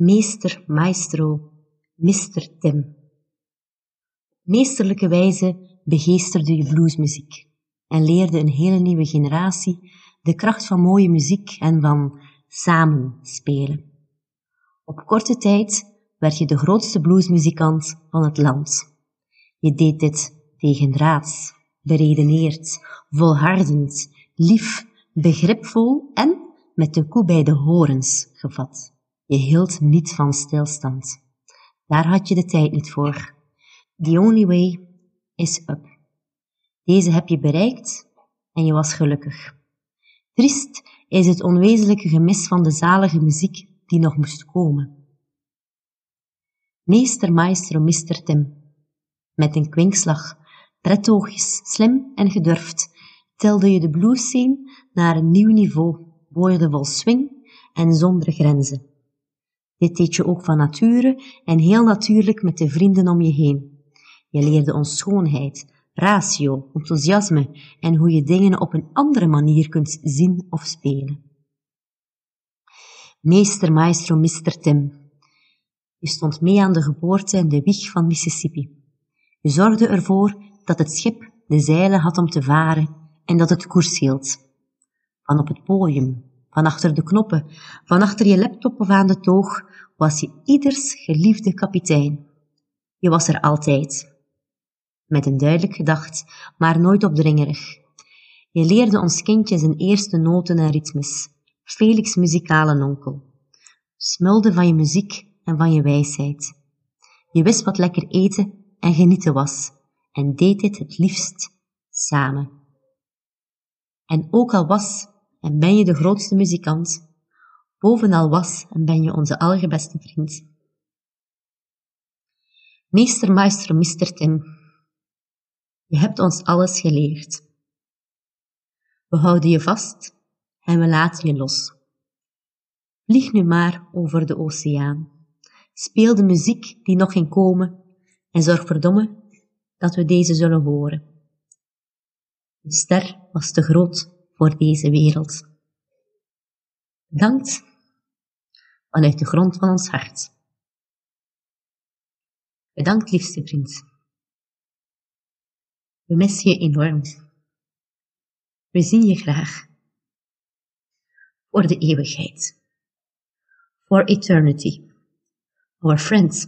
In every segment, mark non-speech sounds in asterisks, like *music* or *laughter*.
meester, maestro, Mr. Tim. Meesterlijke wijze begeesterde je bluesmuziek en leerde een hele nieuwe generatie de kracht van mooie muziek en van samen spelen. Op korte tijd werd je de grootste bluesmuzikant van het land. Je deed dit tegendraads, beredeneerd, volhardend, lief, begripvol en met de koe bij de horens gevat. Je hield niet van stilstand. Daar had je de tijd niet voor. The only way is up. Deze heb je bereikt en je was gelukkig. Triest is het onwezenlijke gemis van de zalige muziek die nog moest komen. Meester Maestro Mr. Tim. Met een kwinkslag, prettoogjes, slim en gedurfd, tilde je de blues scene naar een nieuw niveau, woordevol swing en zonder grenzen. Dit deed je ook van nature en heel natuurlijk met de vrienden om je heen. Je leerde ons schoonheid, ratio, enthousiasme en hoe je dingen op een andere manier kunt zien of spelen. Meester Maestro Mr. Tim. Je stond mee aan de geboorte en de wieg van Mississippi. Je zorgde ervoor dat het schip de zeilen had om te varen en dat het koers hield. Van op het podium, van achter de knoppen, van achter je laptop of aan de toog, was je ieders geliefde kapitein. Je was er altijd. Met een duidelijk gedacht, maar nooit opdringerig. Je leerde ons kindje zijn eerste noten en ritmes. Felix muzikale onkel. Smulde van je muziek en van je wijsheid. Je wist wat lekker eten en genieten was, en deed dit het liefst samen. En ook al was en ben je de grootste muzikant, bovenal was en ben je onze allerbeste vriend. Meester Maestro Mr. Tim, je hebt ons alles geleerd. We houden je vast en we laten je los. Vlieg nu maar over de oceaan. Speel de muziek die nog ging komen en zorg verdomme dat we deze zullen horen. De ster was te groot voor deze wereld. Bedankt vanuit de grond van ons hart. Bedankt, liefste vriend. We missen je enorm. We zien je graag. Voor de eeuwigheid. For eternity. Our friends.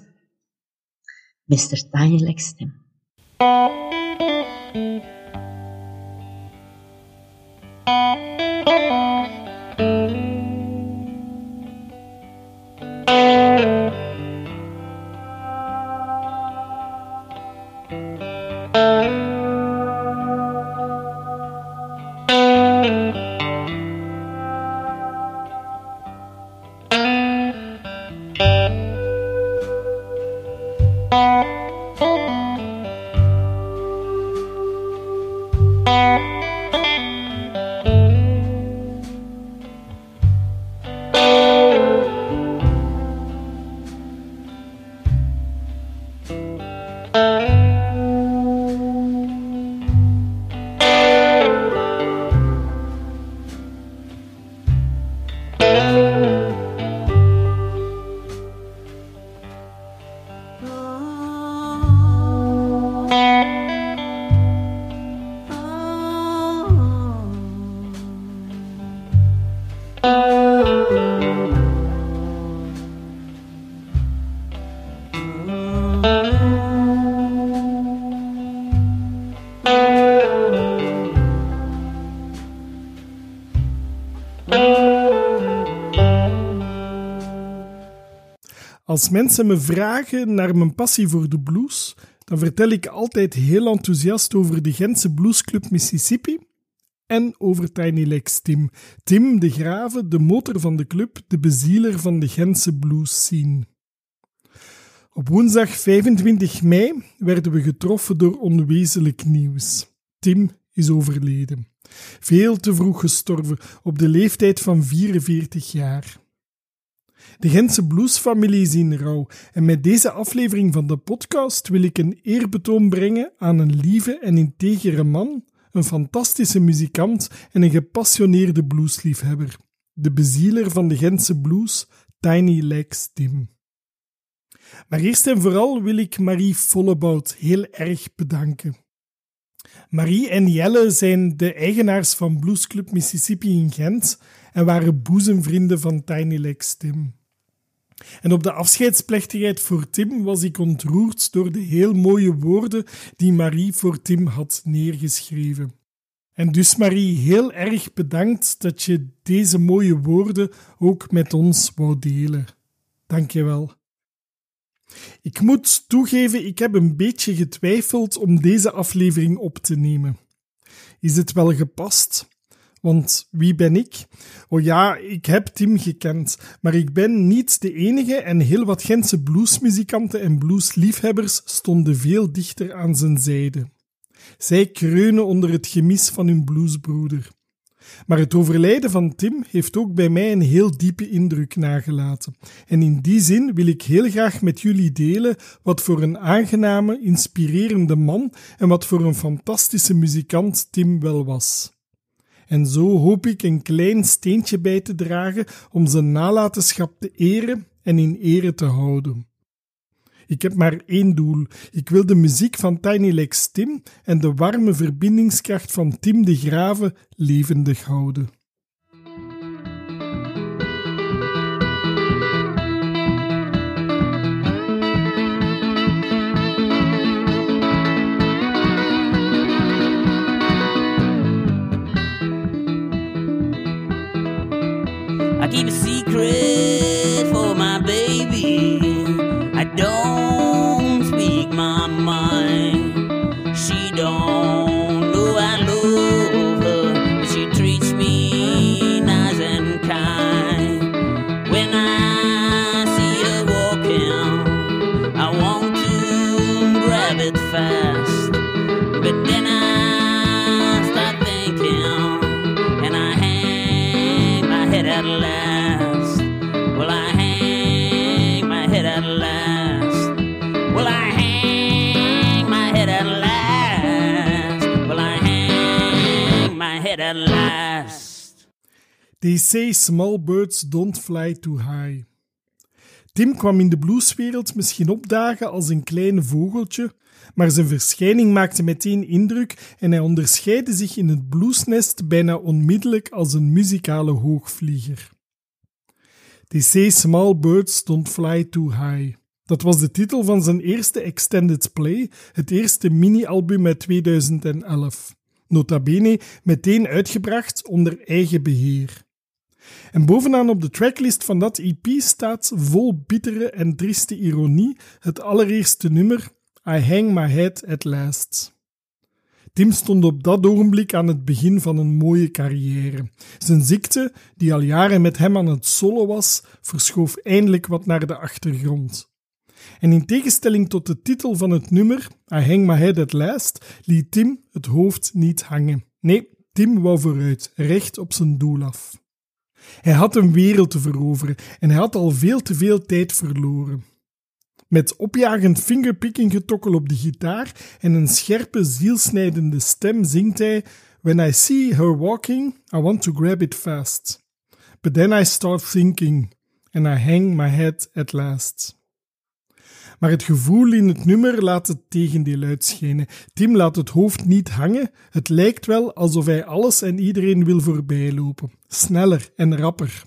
Mr. Tiny Lexton. Als mensen me vragen naar mijn passie voor de blues, dan vertel ik altijd heel enthousiast over de Gentse Bluesclub Mississippi en over Tiny Lex Tim. Tim de Grave, de motor van de club, de bezieler van de Gentse blues scene. Op woensdag 25 mei werden we getroffen door onwezenlijk nieuws. Tim is overleden. Veel te vroeg gestorven, op de leeftijd van 44 jaar. De Gentse bluesfamilie in rouw en met deze aflevering van de podcast wil ik een eerbetoon brengen aan een lieve en integere man, een fantastische muzikant en een gepassioneerde bluesliefhebber. De bezieler van de Gentse blues, Tiny Legs Tim. Maar eerst en vooral wil ik Marie Vollebout heel erg bedanken. Marie en Jelle zijn de eigenaars van Blues Club Mississippi in Gent en waren boezemvrienden van Tiny Legs Tim. En op de afscheidsplechtigheid voor Tim was ik ontroerd door de heel mooie woorden die Marie voor Tim had neergeschreven. En dus Marie, heel erg bedankt dat je deze mooie woorden ook met ons wou delen. Dank je wel. Ik moet toegeven, ik heb een beetje getwijfeld om deze aflevering op te nemen. Is het wel gepast? Want wie ben ik? Oh ja, ik heb Tim gekend, maar ik ben niet de enige en heel wat Gentse bluesmuzikanten en bluesliefhebbers stonden veel dichter aan zijn zijde. Zij kreunen onder het gemis van hun bluesbroeder. Maar het overlijden van Tim heeft ook bij mij een heel diepe indruk nagelaten. En in die zin wil ik heel graag met jullie delen wat voor een aangename, inspirerende man en wat voor een fantastische muzikant Tim wel was. En zo hoop ik een klein steentje bij te dragen om zijn nalatenschap te eren en in ere te houden. Ik heb maar één doel. Ik wil de muziek van Tiny Legs Tim en de warme verbindingskracht van Tim de Grave levendig houden. I keep a secret They small birds don't fly too high. Tim kwam in de blueswereld misschien opdagen als een klein vogeltje, maar zijn verschijning maakte meteen indruk en hij onderscheidde zich in het bluesnest bijna onmiddellijk als een muzikale hoogvlieger. They say small birds don't fly too high. Dat was de titel van zijn eerste extended play, het eerste mini-album uit 2011. Nota bene meteen uitgebracht onder eigen beheer. En bovenaan op de tracklist van dat EP staat, vol bittere en trieste ironie, het allereerste nummer I Hang My Head at Last. Tim stond op dat ogenblik aan het begin van een mooie carrière. Zijn ziekte, die al jaren met hem aan het solo was, verschoof eindelijk wat naar de achtergrond. En in tegenstelling tot de titel van het nummer, I Hang My Head at Last, liet Tim het hoofd niet hangen. Nee, Tim wou vooruit, recht op zijn doel af. Hij had een wereld te veroveren en hij had al veel te veel tijd verloren. Met opjagend fingerpicking getokkel op de gitaar en een scherpe, zielsnijdende stem zingt hij: When I see her walking, I want to grab it fast. But then I start thinking, and I hang my head at last. Maar het gevoel in het nummer laat het tegendeel uitschijnen. Tim laat het hoofd niet hangen. Het lijkt wel alsof hij alles en iedereen wil voorbijlopen. Sneller en rapper.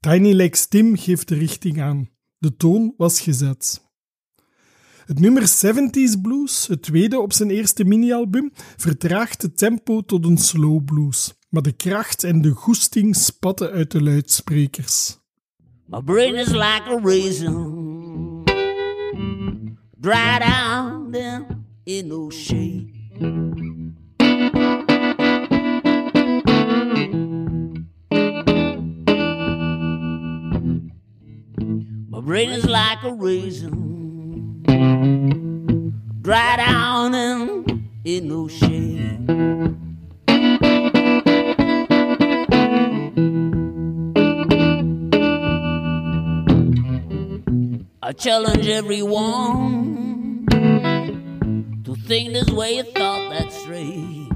Tiny Legs Tim geeft de richting aan. De toon was gezet. Het nummer 70s Blues, het tweede op zijn eerste mini-album, vertraagt het tempo tot een slow blues. Maar de kracht en de goesting spatten uit de luidsprekers. My brain is like a raisin, dried out there in no shade. My brain is like a raisin, dried out and in no shade. Challenge everyone to think this way you thought that's straight.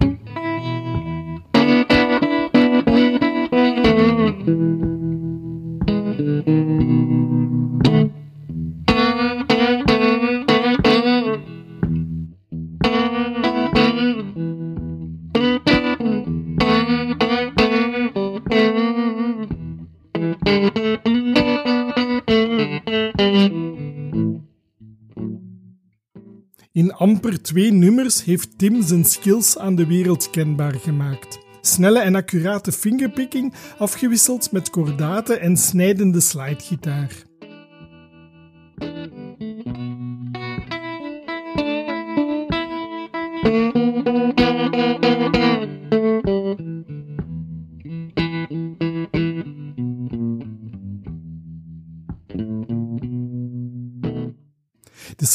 Twee nummers heeft Tim zijn skills aan de wereld kenbaar gemaakt. Snelle en accurate fingerpicking afgewisseld met kordate en snijdende slidegitaar.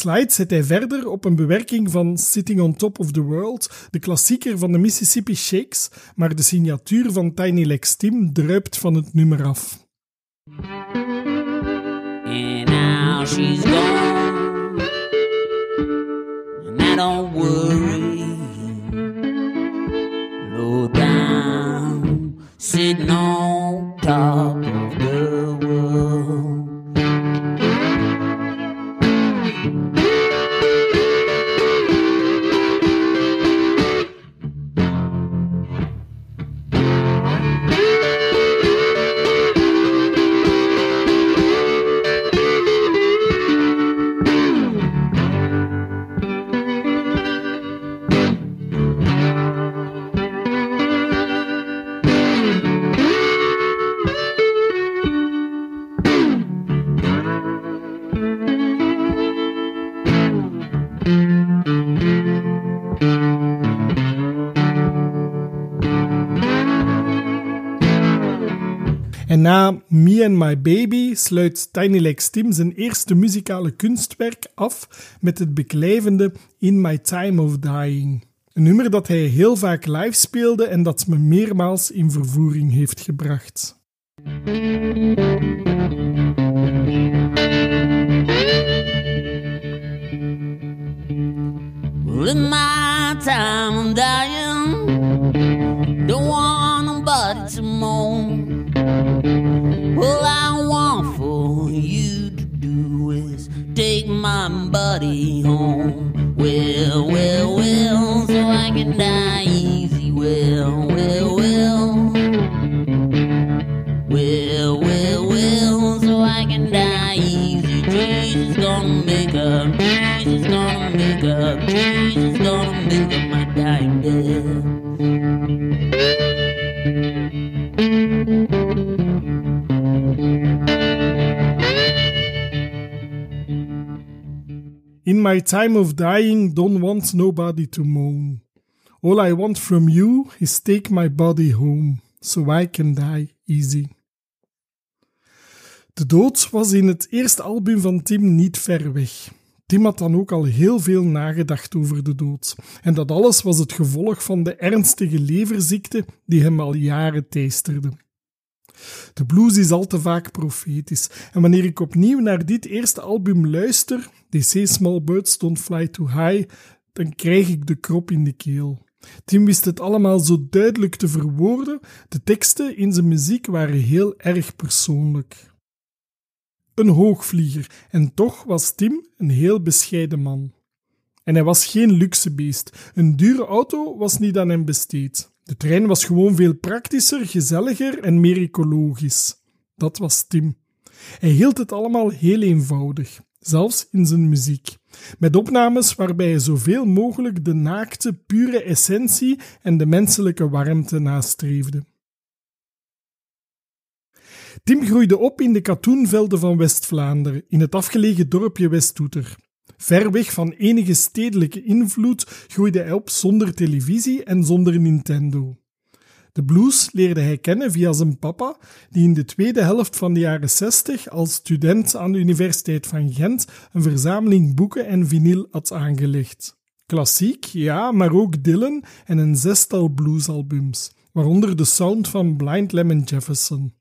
De slide zet hij verder op een bewerking van Sitting on Top of the World, de klassieker van de Mississippi Shakes, maar de signatuur van Tiny Lex Tim druipt van het nummer af. And now she's gone. And worry. Down, sitting sluit Tiny Lex Tim zijn eerste muzikale kunstwerk af met het beklijvende In My Time of Dying. Een nummer dat hij heel vaak live speelde en dat me meermaals in vervoering heeft gebracht. In my time of dying, my body home. Well, well, well, so I can die easy. Well, well, well. Well, well, well, so I can die easy. Jesus gonna make up, Jesus gonna make up, Jesus gonna make up my dying death. My time of dying, don't want nobody to moan. All I want from you is take my body home, so I can die easy. De dood was in het eerste album van Tim niet ver weg. Tim had dan ook al heel veel nagedacht over de dood. En dat alles was het gevolg van de ernstige leverziekte die hem al jaren teisterde. De blues is al te vaak profetisch. En wanneer ik opnieuw naar dit eerste album luister, Say Small Birds Don't Fly Too High, dan krijg ik de krop in de keel. Tim wist het allemaal zo duidelijk te verwoorden. De teksten in zijn muziek waren heel erg persoonlijk. Een hoogvlieger, en toch was Tim een heel bescheiden man. En hij was geen luxebeest. Een dure auto was niet aan hem besteed. De trein was gewoon veel praktischer, gezelliger en meer ecologisch. Dat was Tim. Hij hield het allemaal heel eenvoudig, zelfs in zijn muziek. Met opnames waarbij hij zoveel mogelijk de naakte, pure essentie en de menselijke warmte nastreefde. Tim groeide op in de katoenvelden van West-Vlaanderen, in het afgelegen dorpje Westtoeter. Ver weg van enige stedelijke invloed groeide hij op zonder televisie en zonder Nintendo. De blues leerde hij kennen via zijn papa, die in de tweede helft van de jaren 60 als student aan de Universiteit van Gent een verzameling boeken en vinyl had aangelegd. Klassiek, ja, maar ook Dylan en een zestal bluesalbums, waaronder de sound van Blind Lemon Jefferson.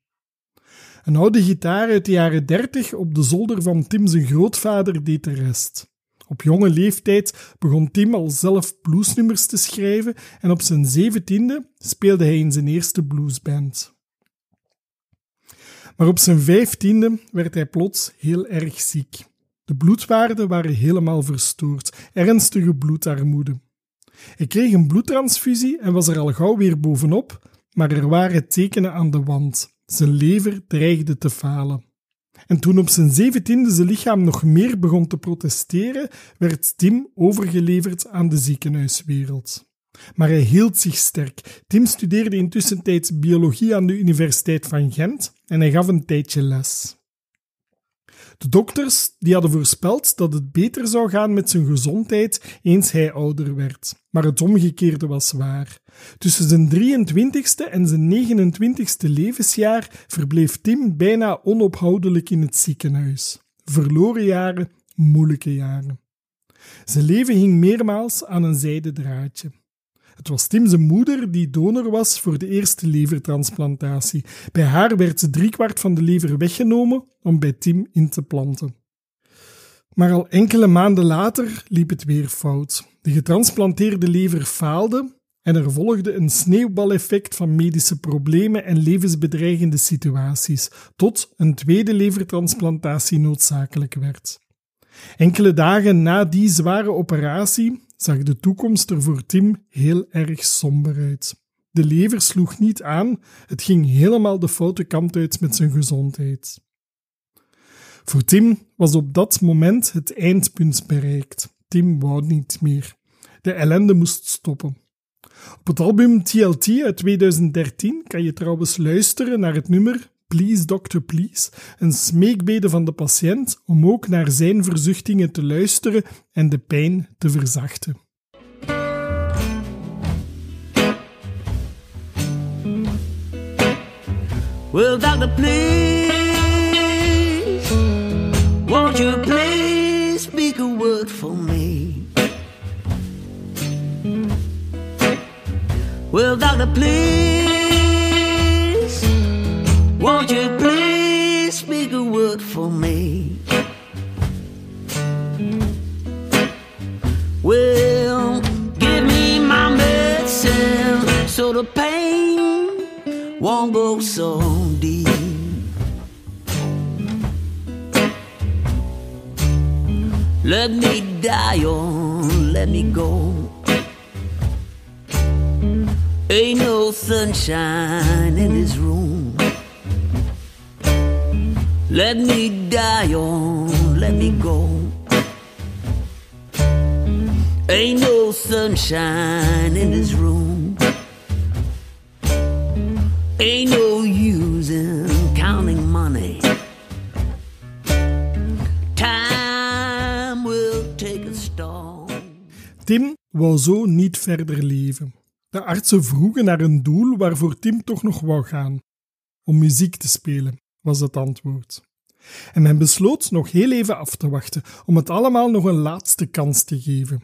Een oude gitaar uit de jaren 30 op de zolder van Tim zijn grootvader deed de rest. Op jonge leeftijd begon Tim al zelf bluesnummers te schrijven en op zijn zeventiende speelde hij in zijn eerste bluesband. Maar op zijn vijftiende werd hij plots heel erg ziek. De bloedwaarden waren helemaal verstoord, ernstige bloedarmoede. Hij kreeg een bloedtransfusie en was er al gauw weer bovenop, maar er waren tekenen aan de wand. Zijn lever dreigde te falen. En toen op zijn zeventiende zijn lichaam nog meer begon te protesteren, werd Tim overgeleverd aan de ziekenhuiswereld. Maar hij hield zich sterk. Tim studeerde intussen tijd biologie aan de Universiteit van Gent en hij gaf een tijdje les. De dokters die hadden voorspeld dat het beter zou gaan met zijn gezondheid eens hij ouder werd. Maar het omgekeerde was waar. Tussen zijn 23ste en zijn 29ste levensjaar verbleef Tim bijna onophoudelijk in het ziekenhuis. Verloren jaren, moeilijke jaren. Zijn leven hing meermaals aan een zijden draadje. Het was Tim zijn moeder die donor was voor de eerste levertransplantatie. Bij haar werd driekwart van de lever weggenomen om bij Tim in te planten. Maar al enkele maanden later liep het weer fout. De getransplanteerde lever faalde en er volgde een sneeuwbaleffect van medische problemen en levensbedreigende situaties, tot een tweede levertransplantatie noodzakelijk werd. Enkele dagen na die zware operatie zag de toekomst er voor Tim heel erg somber uit. De lever sloeg niet aan, het ging helemaal de foute kant uit met zijn gezondheid. Voor Tim was op dat moment het eindpunt bereikt. Tim wou niet meer. De ellende moest stoppen. Op het album TLT uit 2013 kan je trouwens luisteren naar het nummer Please Doctor Please, een smeekbede van de patiënt om ook naar zijn verzuchtingen te luisteren en de pijn te verzachten. Well, doctor, please, won't you please speak a word for me? Well, doctor, please, won't you please speak a word for me? Well, give me my medicine so the pain won't go so deep. Let me die or let me go. Ain't no sunshine in this room. Let me die or let me go. Ain't no sunshine in this room. Ain't no use in counting money. Time will take a storm. Tim wou zo niet verder leven. De artsen vroegen naar een doel waarvoor Tim toch nog wou gaan. Om muziek te spelen, was het antwoord. En men besloot nog heel even af te wachten, om het allemaal nog een laatste kans te geven.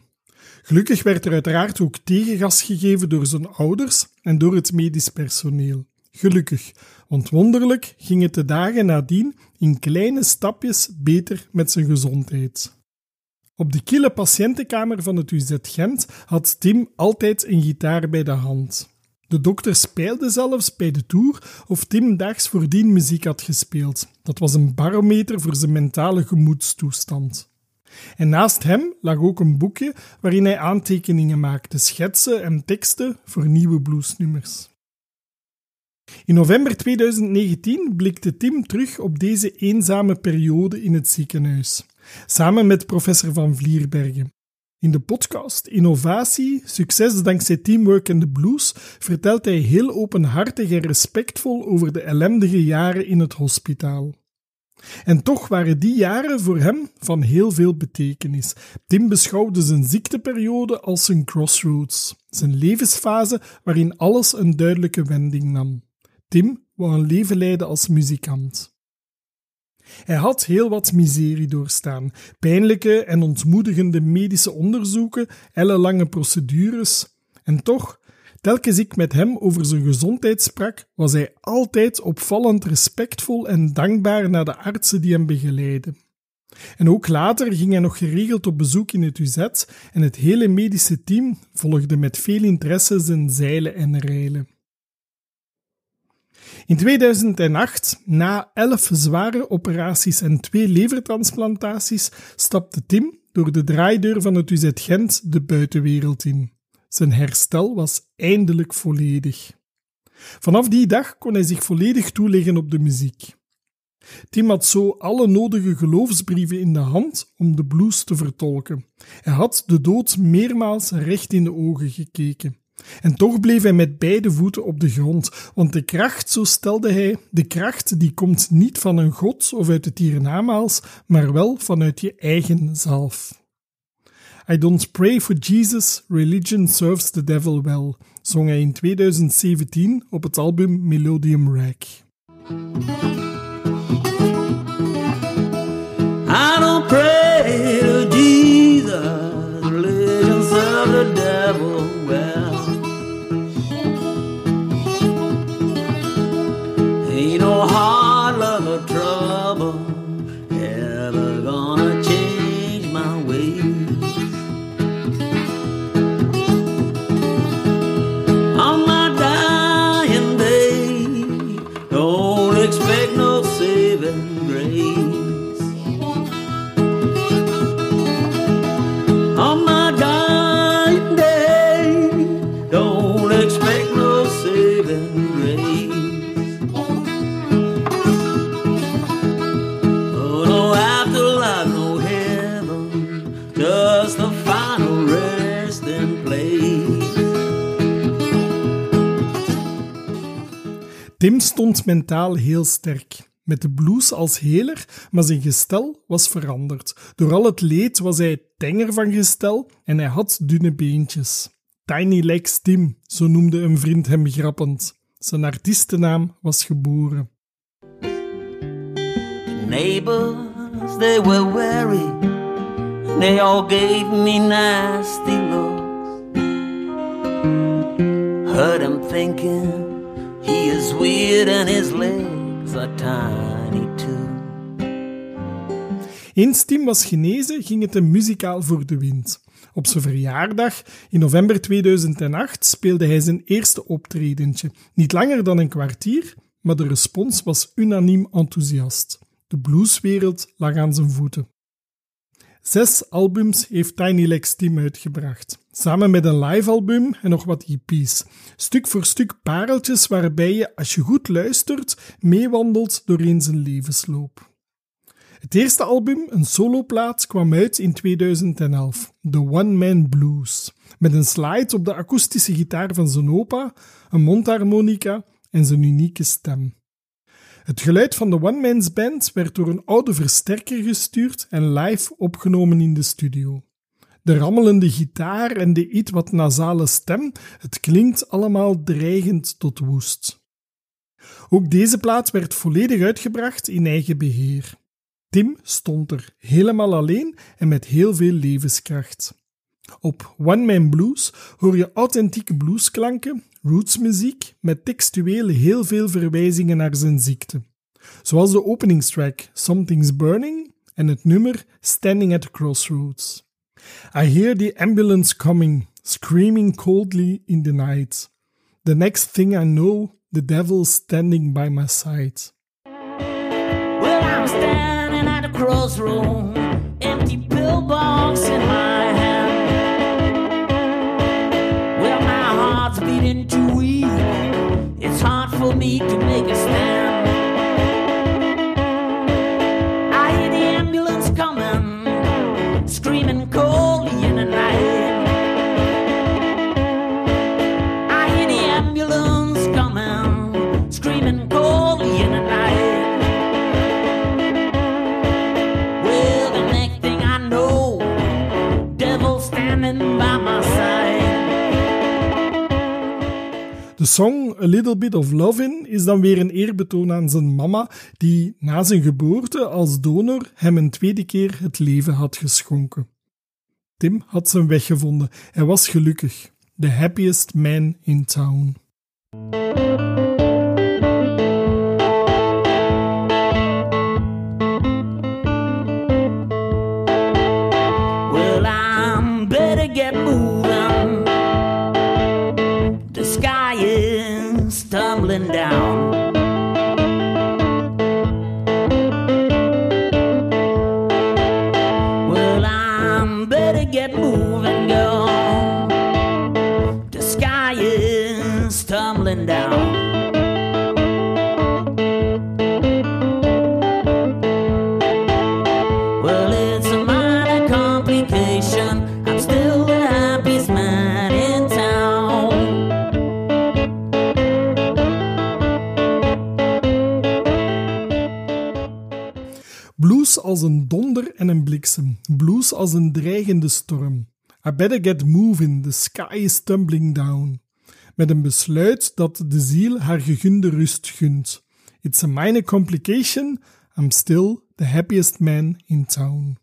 Gelukkig werd er uiteraard ook tegengas gegeven door zijn ouders en door het medisch personeel. Gelukkig, want wonderlijk ging het de dagen nadien in kleine stapjes beter met zijn gezondheid. Op de kille patiëntenkamer van het UZ Gent had Tim altijd een gitaar bij de hand. De dokter speelde zelfs bij de tour of Tim daags voordien muziek had gespeeld. Dat was een barometer voor zijn mentale gemoedstoestand. En naast hem lag ook een boekje waarin hij aantekeningen maakte, schetsen en teksten voor nieuwe bluesnummers. In november 2019 blikte Tim terug op deze eenzame periode in het ziekenhuis, samen met professor Van Vlierbergen. In de podcast Innovatie, succes dankzij teamwork en de blues vertelt hij heel openhartig en respectvol over de ellendige jaren in het hospitaal. En toch waren die jaren voor hem van heel veel betekenis. Tim beschouwde zijn ziekteperiode als een crossroads, zijn levensfase waarin alles een duidelijke wending nam. Tim wou een leven leiden als muzikant. Hij had heel wat miserie doorstaan, pijnlijke en ontmoedigende medische onderzoeken, ellenlange procedures. En toch, telkens ik met hem over zijn gezondheid sprak, was hij altijd opvallend respectvol en dankbaar naar de artsen die hem begeleidden. En ook later ging hij nog geregeld op bezoek in het UZ en het hele medische team volgde met veel interesse zijn zeilen en reilen. In 2008, na elf zware operaties en twee levertransplantaties, stapte Tim door de draaideur van het UZ Gent de buitenwereld in. Zijn herstel was eindelijk volledig. Vanaf die dag kon hij zich volledig toeleggen op de muziek. Tim had zo alle nodige geloofsbrieven in de hand om de blues te vertolken. Hij had de dood meermaals recht in de ogen gekeken. En toch bleef hij met beide voeten op de grond, want de kracht, zo stelde hij, de kracht die komt niet van een god of uit het hiernamaals, maar wel vanuit je eigen zelf. I don't pray for Jesus, religion serves the devil well, zong hij in 2017 op het album Melodium Rag. I don't pray to Jesus, religion serve the devil Tim stond mentaal heel sterk. Met de blues als heler, maar zijn gestel was veranderd. Door al het leed was hij tenger van gestel en hij had dunne beentjes. Tiny Legs Tim, zo noemde een vriend hem grappend. Zijn artiestennaam was geboren. neighbors, they were wary. They all gave me nasty looks. Heard him thinking he is weird and his legs are tiny too. Eens Tim was genezen, ging het hem muzikaal voor de wind. Op zijn verjaardag, in november 2008, speelde hij zijn eerste optredentje. Niet langer dan een kwartier, maar de respons was unaniem enthousiast. De blueswereld lag aan zijn voeten. Zes albums heeft Tiny Legs Tim uitgebracht, samen met een live-album en nog wat EP's. Stuk voor stuk pareltjes waarbij je, als je goed luistert, meewandelt doorheen zijn levensloop. Het eerste album, een soloplaat, kwam uit in 2011, The One Man Blues, met een slide op de akoestische gitaar van zijn opa, een mondharmonica en zijn unieke stem. Het geluid van de One Man's Band werd door een oude versterker gestuurd en live opgenomen in de studio. De rammelende gitaar en de iets wat nasale stem, het klinkt allemaal dreigend tot woest. Ook deze plaat werd volledig uitgebracht in eigen beheer. Tim stond er helemaal alleen en met heel veel levenskracht. Op One Man Blues hoor je authentieke bluesklanken, rootsmuziek met textueel heel veel verwijzingen naar zijn ziekte. Zoals de openingstrack Something's Burning en het nummer Standing at the Crossroads. I hear the ambulance coming, screaming coldly in the night. The next thing I know, the devil's standing by my side. Well, I'm standing at a crossroad, empty pillbox in my Hard to make a stand. I hear the ambulance coming, screaming coldly in the night. De song A Little Bit of Lovin' is dan weer een eerbetoon aan zijn mama, die na zijn geboorte als donor hem een tweede keer het leven had geschonken. Tim had zijn weg gevonden. Hij was gelukkig. The happiest man in town. Als een donder en een bliksem, blues als een dreigende storm. I better get moving, the sky is tumbling down. Met een besluit dat de ziel haar gegunde rust gunt. It's a minor complication, I'm still the happiest man in town.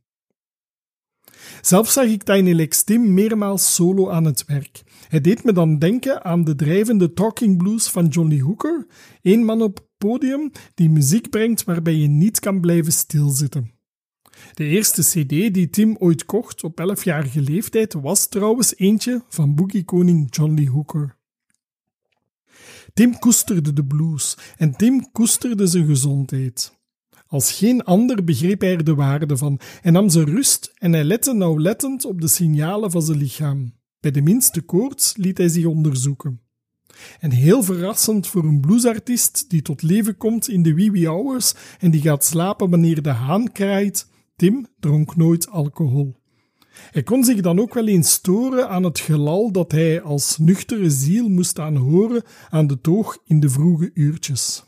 Zelf zag ik Tiny Lex Tim meermaals solo aan het werk. Hij deed me dan denken aan de drijvende talking blues van Johnny Hooker, één man op podium die muziek brengt waarbij je niet kan blijven stilzitten. De eerste CD die Tim ooit kocht op 11-jarige leeftijd was trouwens eentje van boogie-koning Johnny Hooker. Tim koesterde de blues en Tim koesterde zijn gezondheid. Als geen ander begreep hij er de waarde van en nam zijn rust en hij lette nauwlettend op de signalen van zijn lichaam. Bij de minste koorts liet hij zich onderzoeken. En heel verrassend voor een bluesartiest die tot leven komt in de wee wee hours en die gaat slapen wanneer de haan kraait, Tim dronk nooit alcohol. Hij kon zich dan ook wel eens storen aan het gelal dat hij als nuchtere ziel moest aanhoren aan de toog in de vroege uurtjes.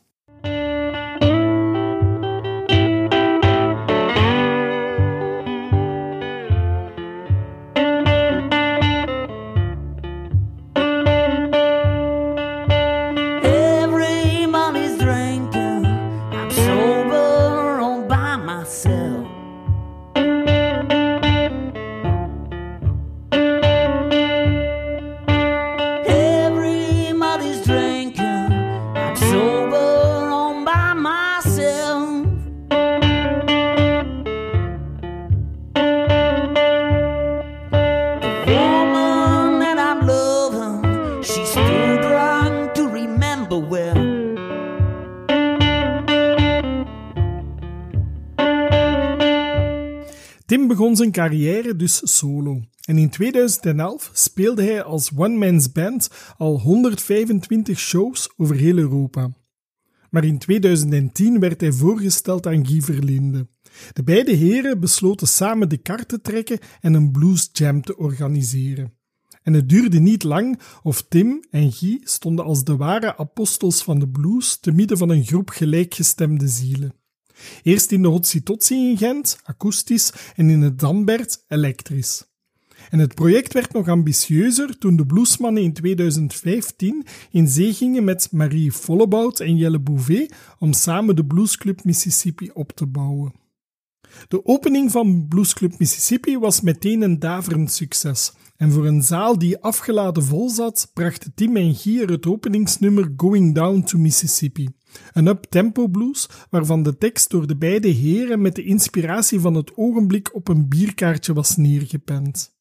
Zijn carrière dus solo. En in 2011 speelde hij als one-man's band al 125 shows over heel Europa. Maar in 2010 werd hij voorgesteld aan Guy Verlinde. De beide heren besloten samen de kar te trekken en een blues jam te organiseren. En het duurde niet lang of Tim en Guy stonden als de ware apostels van de blues te midden van een groep gelijkgestemde zielen. Eerst in de Hotsitotsi in Gent, akoestisch, en in het Dambert, elektrisch. En het project werd nog ambitieuzer toen de bluesmannen in 2015 in zee gingen met Marie Vollebout en Jelle Bouvet om samen de Bluesclub Mississippi op te bouwen. De opening van Bluesclub Mississippi was meteen een daverend succes. En voor een zaal die afgeladen vol zat, brachten Tim en Guy er het openingsnummer Going Down to Mississippi. Een up-tempo blues waarvan de tekst door de beide heren met de inspiratie van het ogenblik op een bierkaartje was neergepend.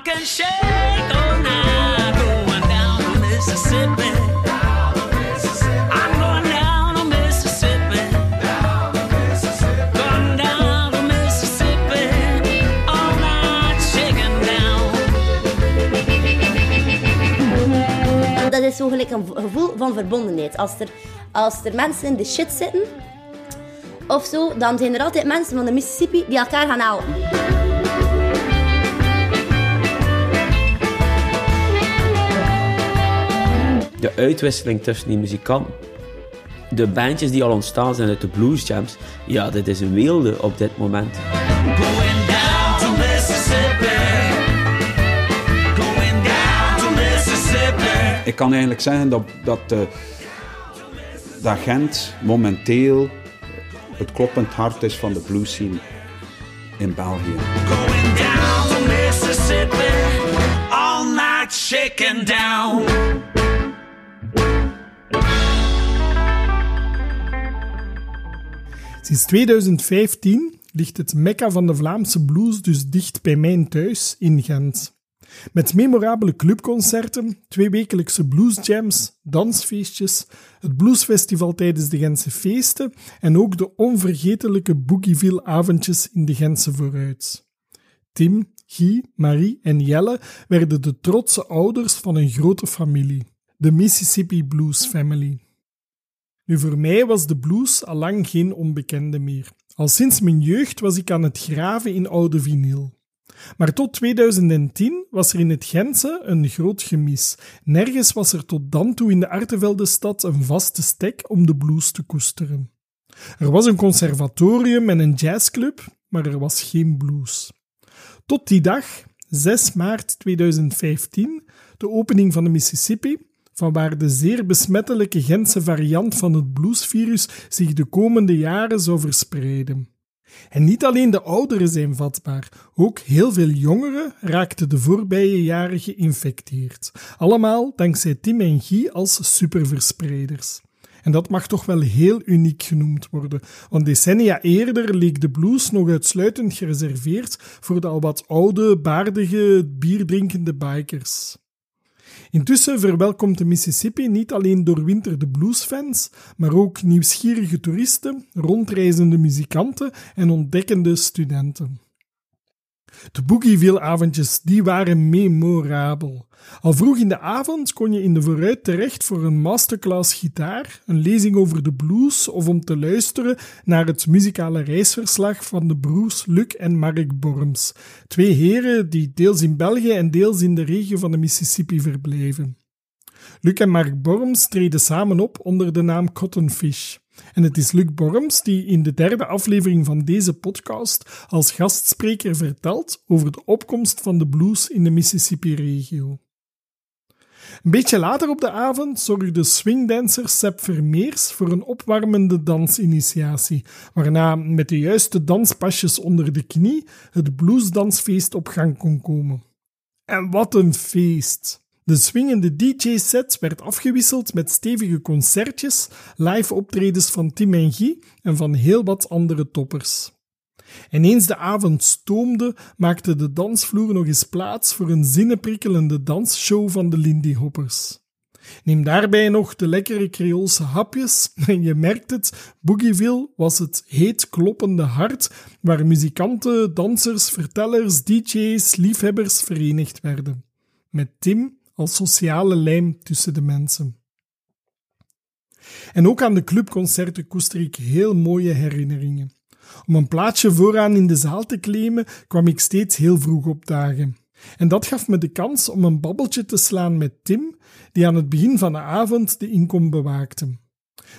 Can shake all night. Going down to Mississippi. I'm going down to Mississippi. Going down to Mississippi. All night shaking down. Dat is zo gelijk een gevoel van verbondenheid. Als er, als er mensen in de shit zitten, of zo, dan zijn er altijd mensen van de Mississippi die elkaar gaan helpen. De uitwisseling tussen die muzikanten. De bandjes die al ontstaan zijn uit de bluesjams, ja, dit is een weelde op dit moment. Going down to Mississippi. Going down to Mississippi. Ik kan eigenlijk zeggen dat, dat, eh, dat Gent momenteel het kloppend hart is van de blues scene in België. Going down to Mississippi. All night shaking down. Sinds 2015 ligt het mekka van de Vlaamse blues dus dicht bij mijn thuis in Gent. Met memorabele clubconcerten, tweewekelijkse bluesjams, dansfeestjes, het bluesfestival tijdens de Gentse feesten en ook de onvergetelijke Boogieville-avondjes in de Gentse vooruit. Tim Guy, Marie en Jelle werden de trotse ouders van een grote familie, de Mississippi Blues Family. Nu, voor mij was de blues al lang geen onbekende meer. Al sinds mijn jeugd was ik aan het graven in oude vinyl. Maar tot 2010 was er in het Gentse een groot gemis. Nergens was er tot dan toe in de Arteveldenstad een vaste stek om de blues te koesteren. Er was een conservatorium en een jazzclub, maar er was geen blues. Tot die dag, 6 maart 2015, de opening van de Mississippi, vanwaar de zeer besmettelijke Gentse variant van het bluesvirus zich de komende jaren zou verspreiden. En niet alleen de ouderen zijn vatbaar, ook heel veel jongeren raakten de voorbije jaren geïnfecteerd. Allemaal dankzij Tim en Guy als superverspreiders. En dat mag toch wel heel uniek genoemd worden, want decennia eerder leek de blues nog uitsluitend gereserveerd voor de al wat oude, baardige, bierdrinkende bikers. Intussen verwelkomt de Mississippi niet alleen doorwinterde bluesfans, maar ook nieuwsgierige toeristen, rondreizende muzikanten en ontdekkende studenten. De Boogieville-avondjes die waren memorabel. Al vroeg in de avond kon je in de vooruit terecht voor een masterclass gitaar, een lezing over de blues of om te luisteren naar het muzikale reisverslag van de broers Luc en Mark Borms, twee heren die deels in België en deels in de regio van de Mississippi verbleven. Luc en Mark Borms treden samen op onder de naam Cottonfish. En het is Luc Borms die in de derde aflevering van deze podcast als gastspreker vertelt over de opkomst van de blues in de Mississippi-regio. Een beetje later op de avond zorgde swingdancer Seb Vermeers voor een opwarmende dansinitiatie, waarna met de juiste danspasjes onder de knie het bluesdansfeest op gang kon komen. En wat een feest! De swingende DJ-set werd afgewisseld met stevige concertjes, live optredens van Tim en Guy en van heel wat andere toppers. En eens de avond stoomde, maakte de dansvloer nog eens plaats voor een zinnenprikkelende dansshow van de Lindy Hoppers. Neem daarbij nog de lekkere Creoolse hapjes *laughs* en je merkt het, Boogieville was het heet kloppende hart waar muzikanten, dansers, vertellers, DJ's, liefhebbers verenigd werden. Met Tim als sociale lijm tussen de mensen. En ook aan de clubconcerten koester ik heel mooie herinneringen. Om een plaatsje vooraan in de zaal te claimen, kwam ik steeds heel vroeg op dagen. En dat gaf me de kans om een babbeltje te slaan met Tim, die aan het begin van de avond de inkom bewaakte.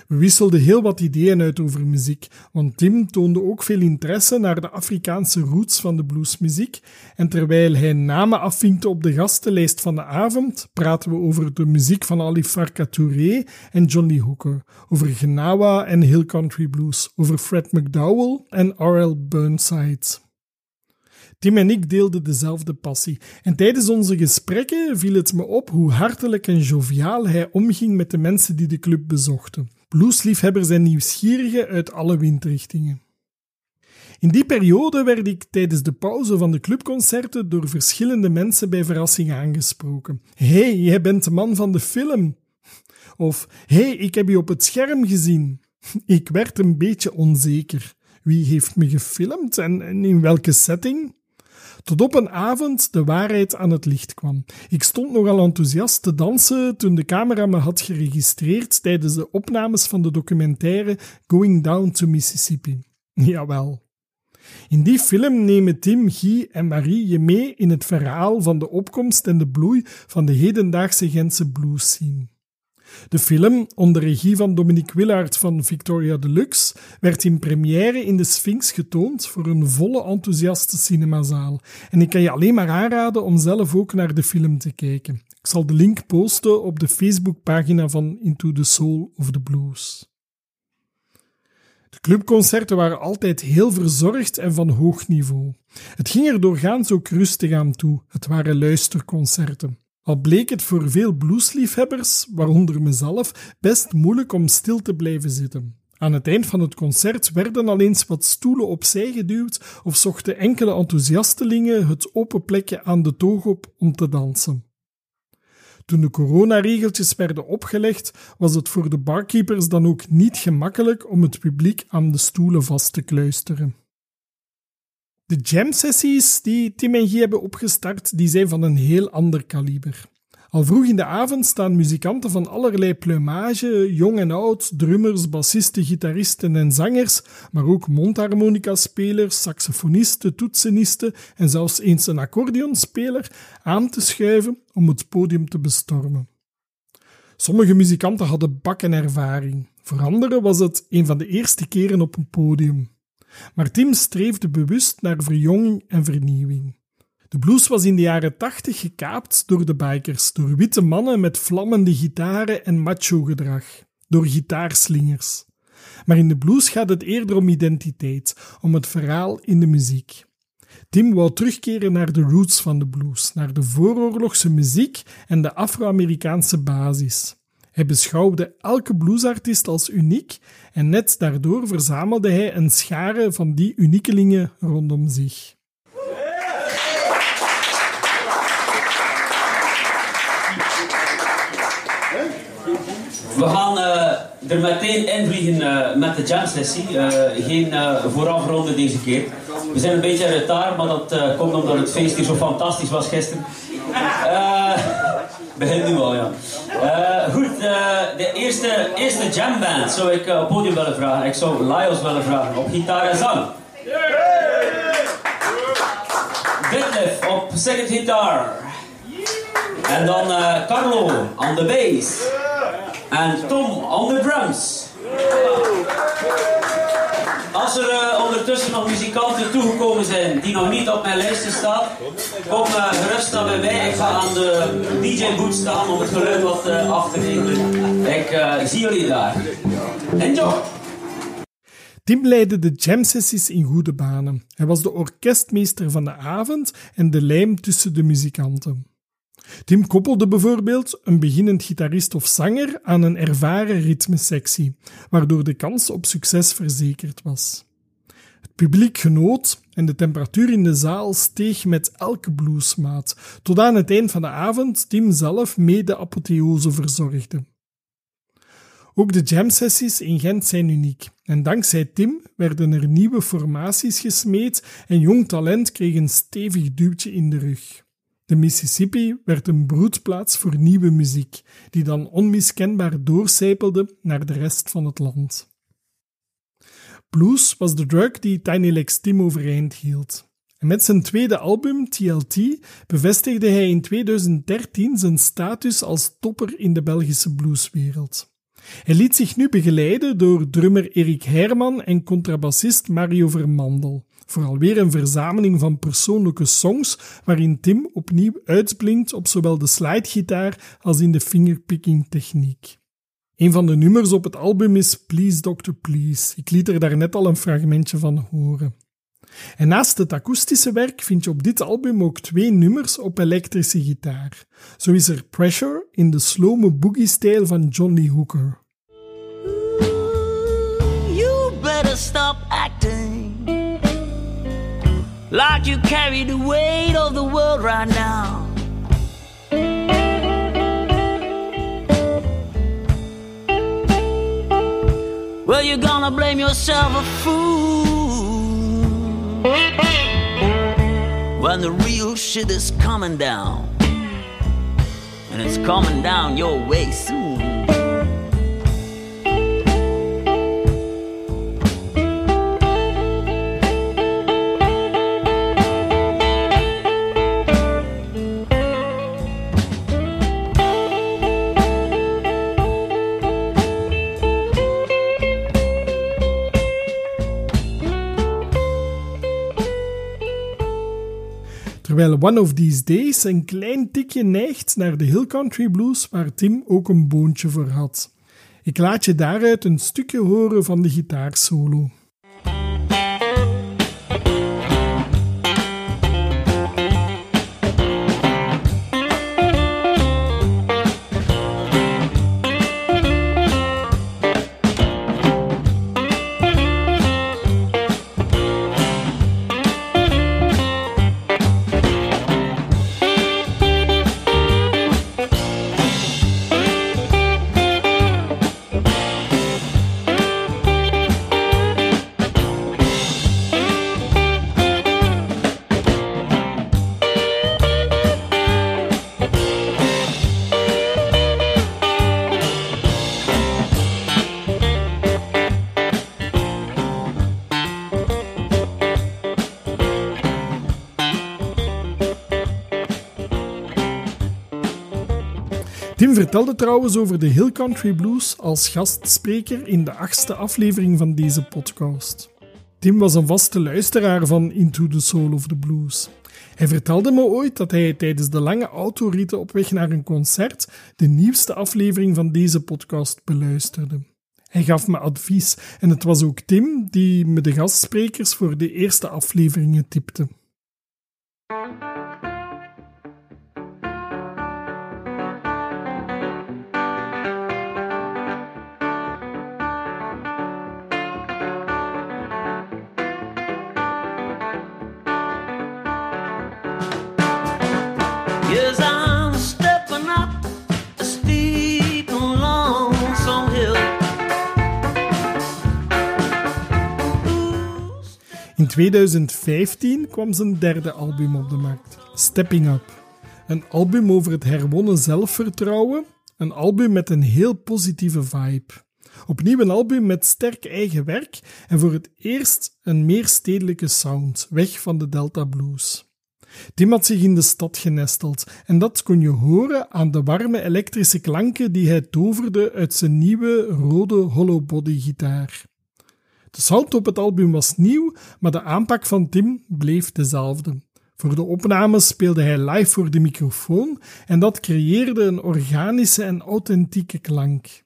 We wisselden heel wat ideeën uit over muziek, want Tim toonde ook veel interesse naar de Afrikaanse roots van de bluesmuziek. En terwijl hij namen afvinkte op de gastenlijst van de avond, praten we over de muziek van Ali Farka Touré en Johnny Hooker, over Genawa en Hill Country Blues, over Fred McDowell en R.L. Burnside. Tim en ik deelden dezelfde passie. En tijdens onze gesprekken viel het me op hoe hartelijk en joviaal hij omging met de mensen die de club bezochten. Bluesliefhebbers en nieuwsgierigen uit alle windrichtingen. In die periode werd ik tijdens de pauze van de clubconcerten door verschillende mensen bij verrassing aangesproken. hey, jij bent de man van de film. Of hey, ik heb je op het scherm gezien. Ik werd een beetje onzeker. Wie heeft me gefilmd en in welke setting? Tot op een avond de waarheid aan het licht kwam. Ik stond nogal enthousiast te dansen toen de camera me had geregistreerd tijdens de opnames van de documentaire Going Down to Mississippi. *laughs* Jawel. In die film nemen Tim, Guy en Marie je mee in het verhaal van de opkomst en de bloei van de hedendaagse Gentse blues scene. De film, onder regie van Dominique Willard van Victoria Deluxe, werd in première in de Sphinx getoond voor een volle enthousiaste cinemazaal. En ik kan je alleen maar aanraden om zelf ook naar de film te kijken. Ik zal de link posten op de Facebookpagina van Into the Soul of the Blues. De clubconcerten waren altijd heel verzorgd en van hoog niveau. Het ging er doorgaans ook rustig aan toe. Het waren luisterconcerten. Al bleek het voor veel bluesliefhebbers, waaronder mezelf, best moeilijk om stil te blijven zitten. Aan het eind van het concert werden al eens wat stoelen opzij geduwd of zochten enkele enthousiastelingen het open plekje aan de toog op om te dansen. Toen de coronaregeltjes werden opgelegd, was het voor de barkeepers dan ook niet gemakkelijk om het publiek aan de stoelen vast te kluisteren. De jam-sessies die Tim en Guy hebben opgestart, die zijn van een heel ander kaliber. Al vroeg in de avond staan muzikanten van allerlei plumage, jong en oud, drummers, bassisten, gitaristen en zangers, maar ook mondharmonica-spelers, saxofonisten, toetsenisten en zelfs eens een accordeonspeler aan te schuiven om het podium te bestormen. Sommige muzikanten hadden bakken ervaring, voor anderen was het een van de eerste keren op een podium. Maar Tim streefde bewust naar verjonging en vernieuwing. De blues was in de jaren tachtig gekaapt door de bikers, door witte mannen met vlammende gitaren en macho-gedrag, door gitaarslingers. Maar in de blues gaat het eerder om identiteit, om het verhaal in de muziek. Tim wou terugkeren naar de roots van de blues, naar de vooroorlogse muziek en de Afro-Amerikaanse basis. Hij beschouwde elke bluesartiest als uniek en net daardoor verzamelde hij een schare van die uniekelingen rondom zich. We gaan eh, er meteen invliegen uh, met de jam sessie. Uh, geen voorafronde deze keer. We zijn een beetje retard, maar dat komt omdat het feest hier zo fantastisch was gisteren. Begin nu al, ja. goed, de eerste, eerste jamband zou ik op het podium willen vragen. Ik zou Lyos willen vragen op gitaar en zang. Detlef op second guitar. En dan Carlo on the bass. En Tom on the drums. Als er uh, ondertussen nog muzikanten toegekomen zijn die nog niet op mijn lijstje staan, kom uh, gerust bij mij. Ik ga aan de DJ-boot staan om het geluid wat uh, af te regelen. Ik zie jullie daar. Enjoy! Tim leidde de jam-sessies in goede banen. Hij was de orkestmeester van de avond en de lijm tussen de muzikanten. Tim koppelde bijvoorbeeld een beginnend gitarist of zanger aan een ervaren ritmesectie, waardoor de kans op succes verzekerd was. Het publiek genoot en de temperatuur in de zaal steeg met elke bluesmaat, tot aan het eind van de avond Tim zelf mee de apotheose verzorgde. Ook de jam-sessies in Gent zijn uniek. En dankzij Tim werden er nieuwe formaties gesmeed en jong talent kreeg een stevig duwtje in de rug. De Mississippi werd een broedplaats voor nieuwe muziek, die dan onmiskenbaar doorcijpelde naar de rest van het land. Blues was de drug die Tiny Lex Tim overeind hield. En met zijn tweede album, TLT, bevestigde hij in 2013 zijn status als topper in de Belgische blueswereld. Hij liet zich nu begeleiden door drummer Erik Herman en contrabassist Mario Vermandel, Vooral weer een verzameling van persoonlijke songs waarin Tim opnieuw uitblinkt op zowel de slidegitaar als in de fingerpicking techniek. Een van de nummers op het album is Please Doctor Please. Ik liet er daarnet al een fragmentje van horen. En naast het akoestische werk vind je op dit album ook twee nummers op elektrische gitaar. Zo is er Pressure in de slome boogie-stijl van John Lee Hooker. You better stop acting like you carry the weight of the world right now. Well, you're gonna blame yourself a fool when the real shit is coming down, and it's coming down your way soon. Terwijl One of These Days een klein tikje neigt naar de Hill Country Blues, waar Tim ook een boontje voor had. Ik laat je daaruit een stukje horen van de gitaarsolo. Vertelde trouwens over de Hill Country Blues als gastspreker in de achtste aflevering van deze podcast. Tim was een vaste luisteraar van Into the Soul of the Blues. Hij vertelde me ooit dat hij tijdens de lange autoritten op weg naar een concert de nieuwste aflevering van deze podcast beluisterde. Hij gaf me advies en het was ook Tim die me de gastsprekers voor de eerste afleveringen tipte. 2015 kwam zijn derde album op de markt, Stepping Up. Een album over het herwonnen zelfvertrouwen, een album met een heel positieve vibe. Opnieuw een album met sterk eigen werk en voor het eerst een meer stedelijke sound, weg van de Delta Blues. Tim had zich in de stad genesteld en dat kon je horen aan de warme elektrische klanken die hij toverde uit zijn nieuwe rode hollowbody gitaar. De sound op het album was nieuw, maar de aanpak van Tim bleef dezelfde. Voor de opnames speelde hij live voor de microfoon en dat creëerde een organische en authentieke klank.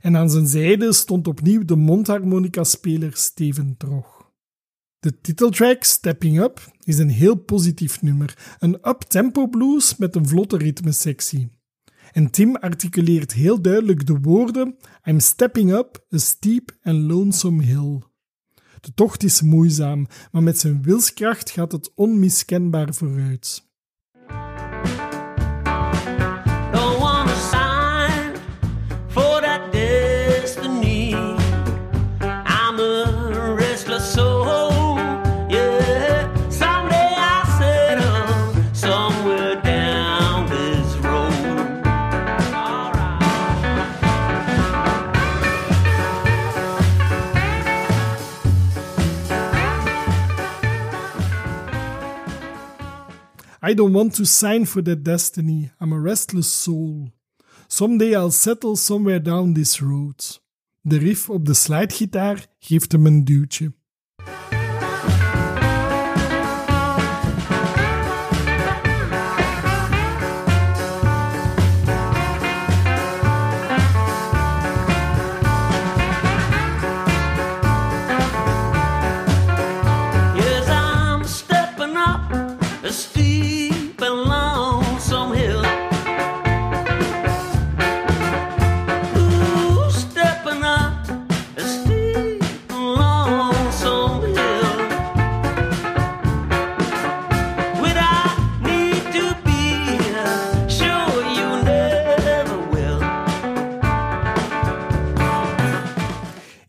En aan zijn zijde stond opnieuw de mondharmonica-speler Steven Trog. De titeltrack Stepping Up is een heel positief nummer, een up-tempo blues met een vlotte ritmesectie. En Tim articuleert heel duidelijk de woorden I'm stepping up a steep and lonesome hill. De tocht is moeizaam, maar met zijn wilskracht gaat het onmiskenbaar vooruit. I don't want to sign for that destiny. I'm a restless soul. Someday I'll settle somewhere down this road. De riff op de slidegitaar geeft hem een duwtje.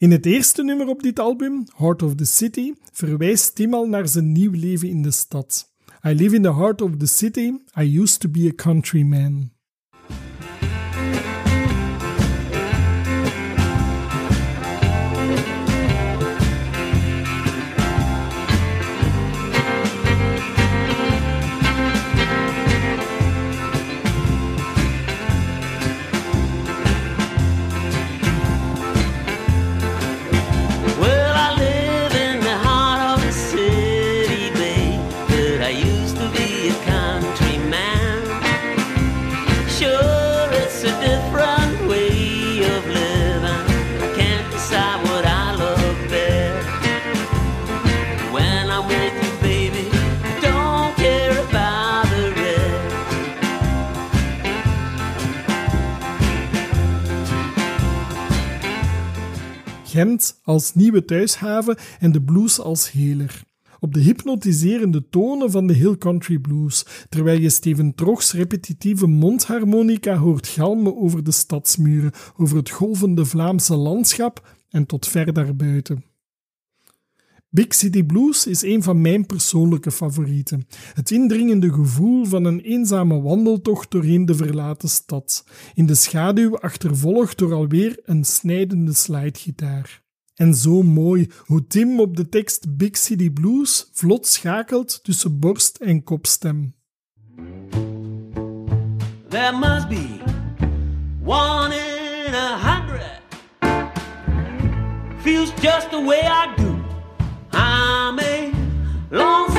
In het eerste nummer op dit album, Heart of the City, verwijst Tim al naar zijn nieuw leven in de stad. I live in the heart of the city. I used to be a countryman. Als nieuwe thuishaven en de blues als heler. Op de hypnotiserende tonen van de Hill Country Blues, terwijl je Steven Trogs repetitieve mondharmonica hoort galmen over de stadsmuren, over het golvende Vlaamse landschap en tot ver daarbuiten. Big City Blues is een van mijn persoonlijke favorieten. Het indringende gevoel van een eenzame wandeltocht doorheen de verlaten stad, in de schaduw achtervolgd door alweer een snijdende slidegitaar. En zo mooi hoe Tim op de tekst Big City Blues vlot schakelt tussen borst en kopstem. There must be one in a hundred. Feels just the way I do. I'm a lonesome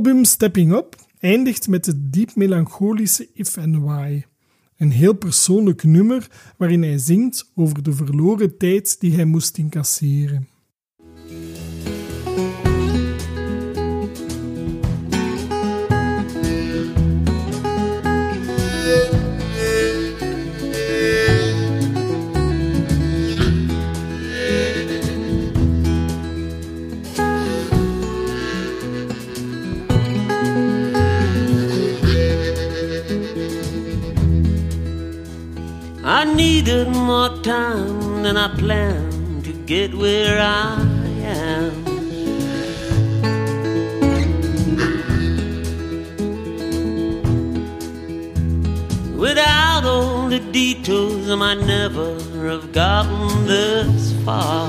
album Stepping Up eindigt met het diep melancholische If and Why. Een heel persoonlijk nummer waarin hij zingt over de verloren tijd die hij moest incasseren. Time than I planned to get where I am. Without all the detours, I might never have gotten this far.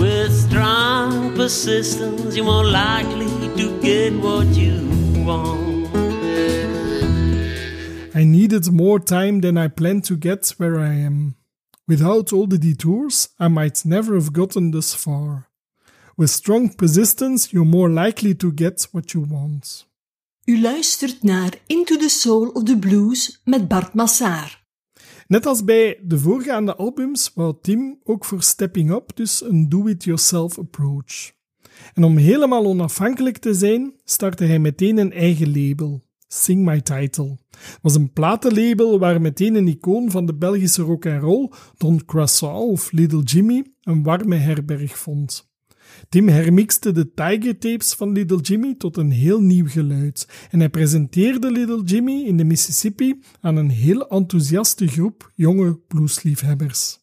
With strong persistence, you're more likely to get what you I needed more time than I planned to get where I am. Without all the detours, I might never have gotten this far. With strong persistence, you're more likely to get what you want. U luistert naar Into the Soul of the Blues met Bart Massaar. Net als bij de voorgaande albums wou Tim ook voor Stepping Up dus een do-it-yourself approach. En om helemaal onafhankelijk te zijn, startte hij meteen een eigen label, Sing My Title. was een platenlabel waar meteen een icoon van de Belgische rock and roll, Don Croissant of Little Jimmy, een warme herberg vond. Tim hermixte de Tiger tapes van Little Jimmy tot een heel nieuw geluid en hij presenteerde Little Jimmy in de Mississippi aan een heel enthousiaste groep jonge bluesliefhebbers.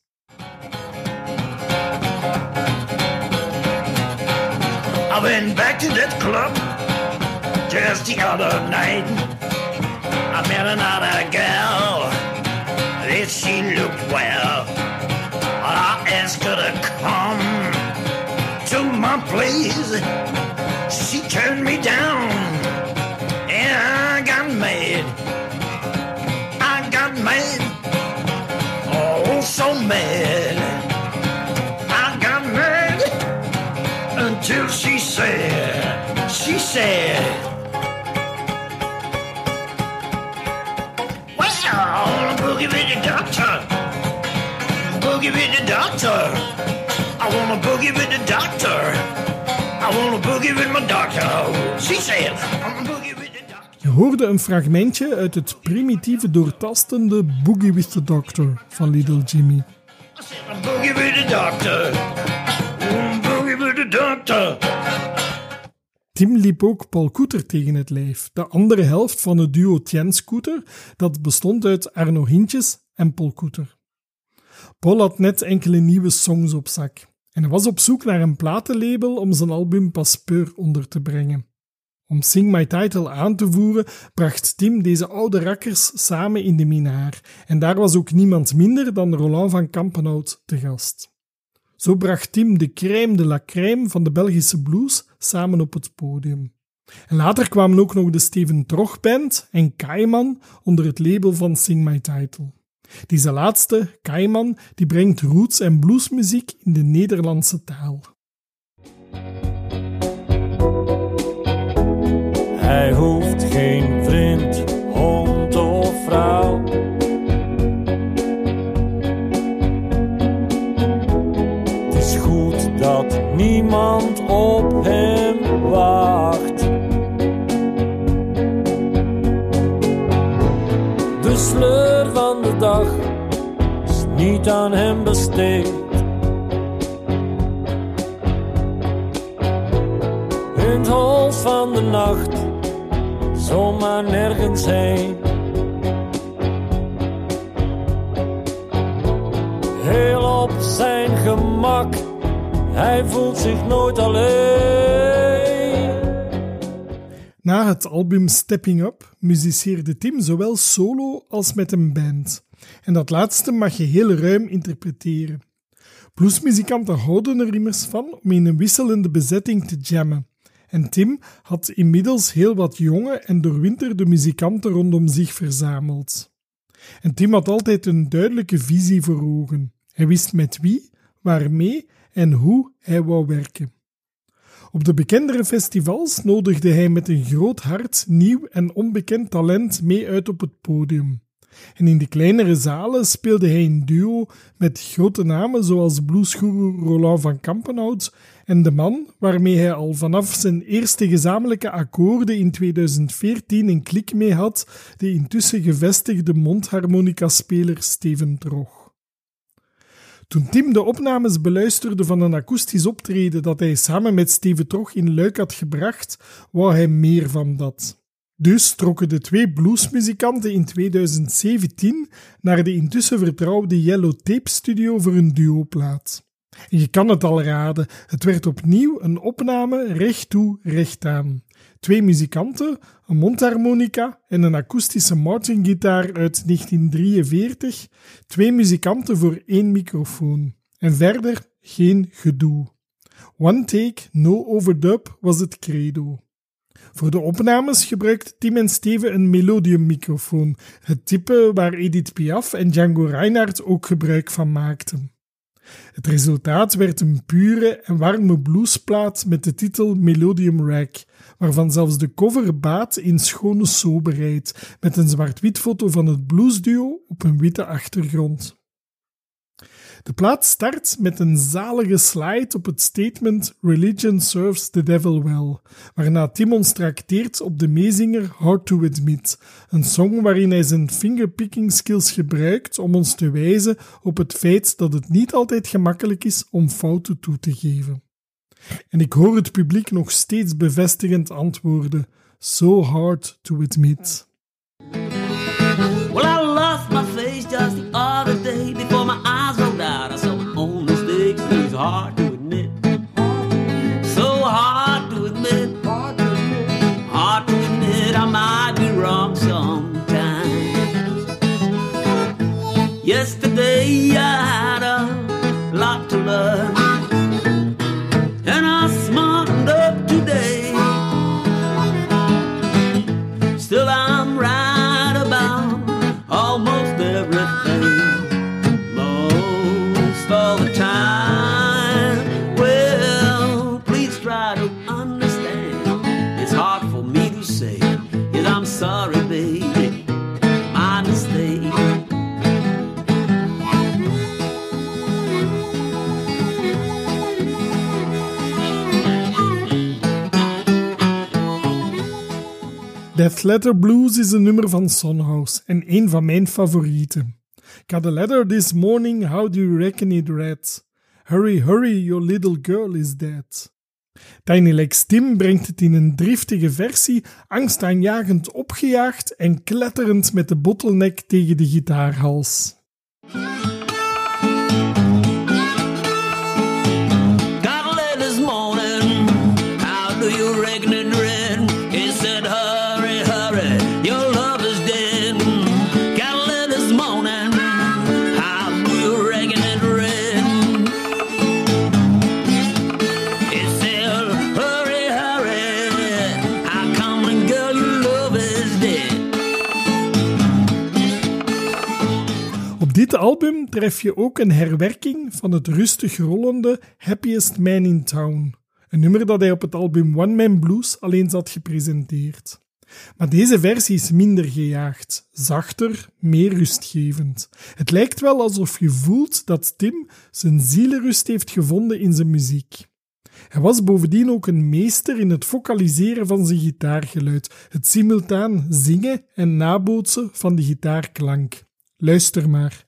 I went back to that club just the other night. I met another girl. That she looked well. I asked her to come to my place. She turned me down. And I got mad. I got mad. Oh, so mad. I got mad until she said, she said, Well, boogie with the doctor. Boogie with the doctor. I wanna boogie with the doctor. I wanna boogie with my doctor. She said, I'm boogie with the doctor. Je hoorde een fragmentje uit het primitieve doortastende Boogie with the Doctor van Little Jimmy. I said, I'm boogie with the doctor. Mm, boogie with the doctor. Tim liep ook Paul Koeter tegen het lijf, de andere helft van het duo Tien Scooter, dat bestond uit Arno Hintjes en Paul Koeter. Paul had net enkele nieuwe songs op zak en was op zoek naar een platenlabel om zijn album Paspeur onder te brengen. Om Sing My Title aan te voeren, bracht Tim deze oude rakkers samen in de Minaar en daar was ook niemand minder dan Roland van Kampenhout te gast. Zo bracht Tim de crème de la crème van de Belgische blues samen op het podium. En later kwamen ook nog de Steven Trog Band en Kaiman onder het label van Sing My Title. Deze laatste, Kaiman, die brengt roots- en bluesmuziek in de Nederlandse taal. Hij hoeft geen vriend, hond of vrouw. niemand op hem wacht. De sleur van de dag is niet aan hem besteed. In het van de nacht, zomaar nergens heen. Heel op zijn gemak hij voelt zich nooit alleen. Na het album Stepping Up muziceerde Tim zowel solo als met een band. En dat laatste mag je heel ruim interpreteren. Bluesmuzikanten houden er immers van om in een wisselende bezetting te jammen. En Tim had inmiddels heel wat jonge en doorwinterde muzikanten rondom zich verzameld. En Tim had altijd een duidelijke visie voor ogen. Hij wist met wie, waarmee en hoe hij wou werken. Op de bekendere festivals nodigde hij met een groot hart nieuw en onbekend talent mee uit op het podium. En in de kleinere zalen speelde hij in duo met grote namen zoals bluesguru Roland van Kampenhout en de man waarmee hij al vanaf zijn eerste gezamenlijke akkoorden in 2014 een klik mee had, de intussen gevestigde mondharmonica-speler Steven Trog. Toen Tim de opnames beluisterde van een akoestisch optreden dat hij samen met Steven Trog in Luik had gebracht, wou hij meer van dat. Dus trokken de twee bluesmuzikanten in 2017 naar de intussen vertrouwde Yellow Tape Studio voor een duoplaat. En je kan het al raden, het werd opnieuw een opname recht toe, recht aan. Twee muzikanten, een mondharmonica en een akoestische Martin-gitaar uit 1943, twee muzikanten voor één microfoon. En verder geen gedoe. One take, no overdub was het credo. Voor de opnames gebruikte Tim en Steven een Melodium-microfoon, het type waar Edith Piaf en Django Reinhardt ook gebruik van maakten. Het resultaat werd een pure en warme bluesplaat met de titel Melodium Rack, waarvan zelfs de cover baat in schone soberheid, met een zwart-wit foto van het bluesduo op een witte achtergrond. De plaat start met een zalige slide op het statement Religion serves the devil well, waarna Tim ons trakteert op de meezinger Hard to Admit, een song waarin hij zijn fingerpicking skills gebruikt om ons te wijzen op het feit dat het niet altijd gemakkelijk is om fouten toe te geven. En ik hoor het publiek nog steeds bevestigend antwoorden: So hard to admit. Death Letter Blues is een nummer van Sonhouse en een van mijn favorieten. Got a letter this morning, how do you reckon it read? Hurry, hurry, your little girl is dead. Tiny Legs Tim brengt het in een driftige versie, angstaanjagend opgejaagd en kletterend met de bottleneck tegen de gitaarhals. Dit album tref je ook een herwerking van het rustig rollende Happiest Man in Town. Een nummer dat hij op het album One Man Blues alleen had gepresenteerd. Maar deze versie is minder gejaagd, zachter, meer rustgevend. Het lijkt wel alsof je voelt dat Tim zijn zielenrust heeft gevonden in zijn muziek. Hij was bovendien ook een meester in het vocaliseren van zijn gitaargeluid, het simultaan zingen en nabootsen van de gitaarklank. Luister maar.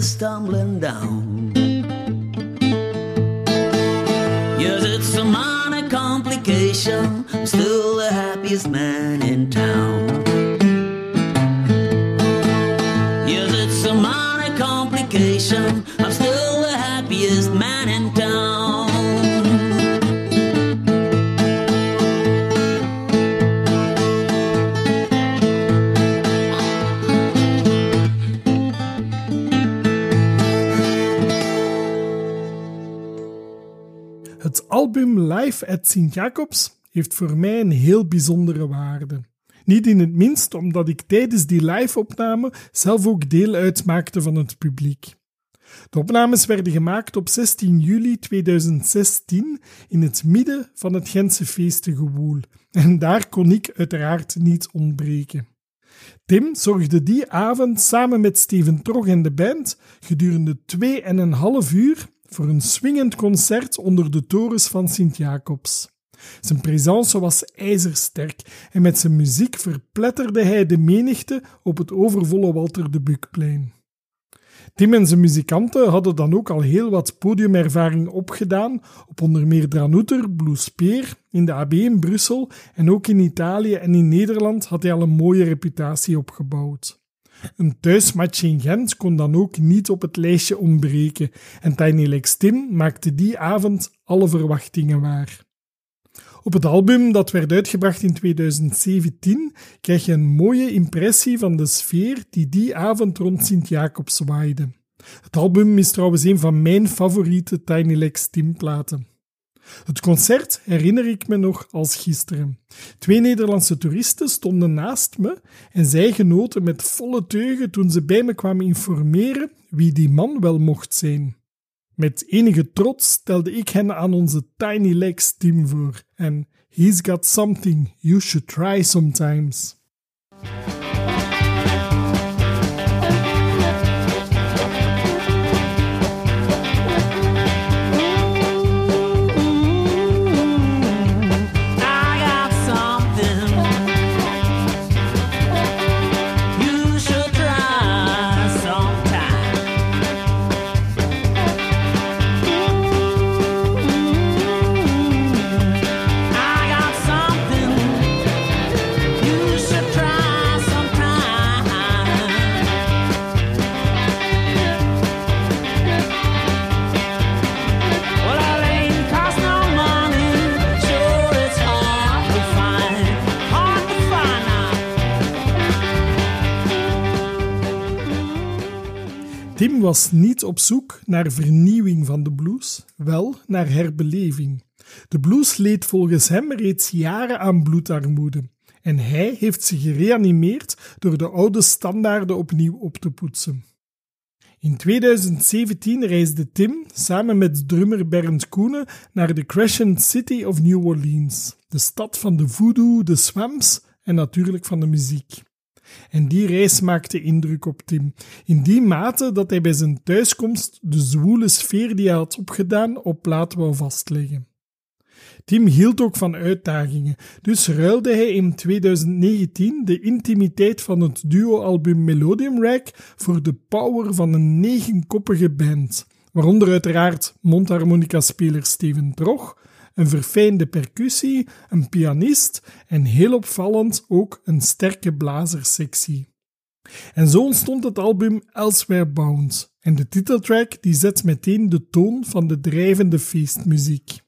Is tumbling down. Yes, it's a minor complication. I'm still the happiest man in town. Album Live at Sint-Jacobs heeft voor mij een heel bijzondere waarde. Niet in het minst omdat ik tijdens die live-opname zelf ook deel uitmaakte van het publiek. De opnames werden gemaakt op 16 juli 2016 in het midden van het Gentse feestengewoel. En daar kon ik uiteraard niet ontbreken. Tim zorgde die avond samen met Steven Trog en de band gedurende twee en een half uur voor een swingend concert onder de torens van Sint-Jacobs. Zijn présence was ijzersterk en met zijn muziek verpletterde hij de menigte op het overvolle Walter de Bukplein. Tim en zijn muzikanten hadden dan ook al heel wat podiumervaring opgedaan op onder meer Dranouter, Spear, in de AB in Brussel en ook in Italië en in Nederland had hij al een mooie reputatie opgebouwd. Een thuismatch in Gent kon dan ook niet op het lijstje ontbreken en Tiny Lex Tim maakte die avond alle verwachtingen waar. Op het album dat werd uitgebracht in 2017 krijg je een mooie impressie van de sfeer die die avond rond Sint-Jacobs waaide. Het album is trouwens een van mijn favoriete Tiny Lex Tim platen. Het concert herinner ik me nog als gisteren. Twee Nederlandse toeristen stonden naast me en zij genoten met volle teugen toen ze bij me kwamen informeren wie die man wel mocht zijn. Met enige trots stelde ik hen aan onze Tiny Legs team voor en He's got something you should try sometimes. Was niet op zoek naar vernieuwing van de blues, wel naar herbeleving. De blues leed volgens hem reeds jaren aan bloedarmoede. En hij heeft zich gereanimeerd door de oude standaarden opnieuw op te poetsen. In 2017 reisde Tim samen met drummer Bernd Koenen naar de Crescent City of New Orleans, de stad van de voodoo, de swamps en natuurlijk van de muziek. En die reis maakte indruk op Tim, in die mate dat hij bij zijn thuiskomst de zwoele sfeer die hij had opgedaan op plaat wou vastleggen. Tim hield ook van uitdagingen, dus ruilde hij in 2019 de intimiteit van het duo-album Melodium Rack voor de power van een negenkoppige band, waaronder uiteraard mondharmonica-speler Steven Trog, een verfijnde percussie, een pianist en heel opvallend ook een sterke blazerssectie. En zo ontstond het album Elsewhere Bound, en de titeltrack die zet meteen de toon van de drijvende feestmuziek.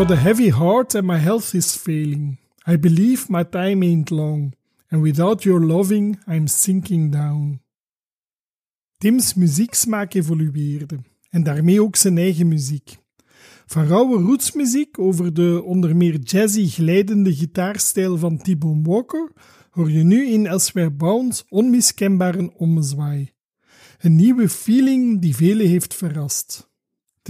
Got a heavy heart and my health is failing. I believe my time ain't long, and without your loving I'm sinking down. Tim's muzieksmaak evolueerde, en daarmee ook zijn eigen muziek. Van rauwe rootsmuziek over de onder meer jazzy glijdende gitaarstijl van T-Bone Walker hoor je nu in Elsewhere Bound onmiskenbaar een. Een nieuwe feeling die velen heeft verrast.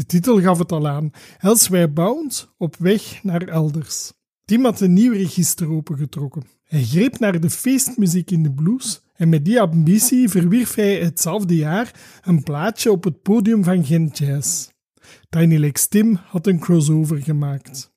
De titel gaf het al aan, Elsewhere Bound, op weg naar elders. Tim had een nieuw register opengetrokken. Hij greep naar de feestmuziek in de blues en met die ambitie verwierf hij hetzelfde jaar een plaatje op het podium van Gent Jazz. Tiny Legs Tim had een crossover gemaakt.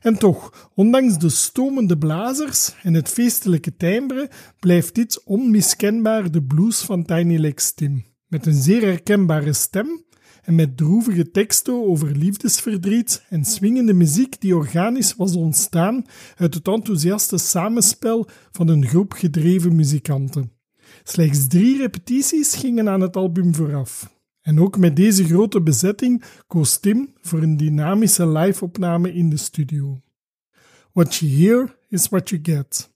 En toch, ondanks de stomende blazers en het feestelijke timbre, blijft dit onmiskenbaar de blues van Tiny Legs Tim. Met een zeer herkenbare stem en met droevige teksten over liefdesverdriet en swingende muziek die organisch was ontstaan uit het enthousiaste samenspel van een groep gedreven muzikanten. Slechts drie repetities gingen aan het album vooraf. En ook met deze grote bezetting koos Tim voor een dynamische live-opname in de studio. What you hear is what you get.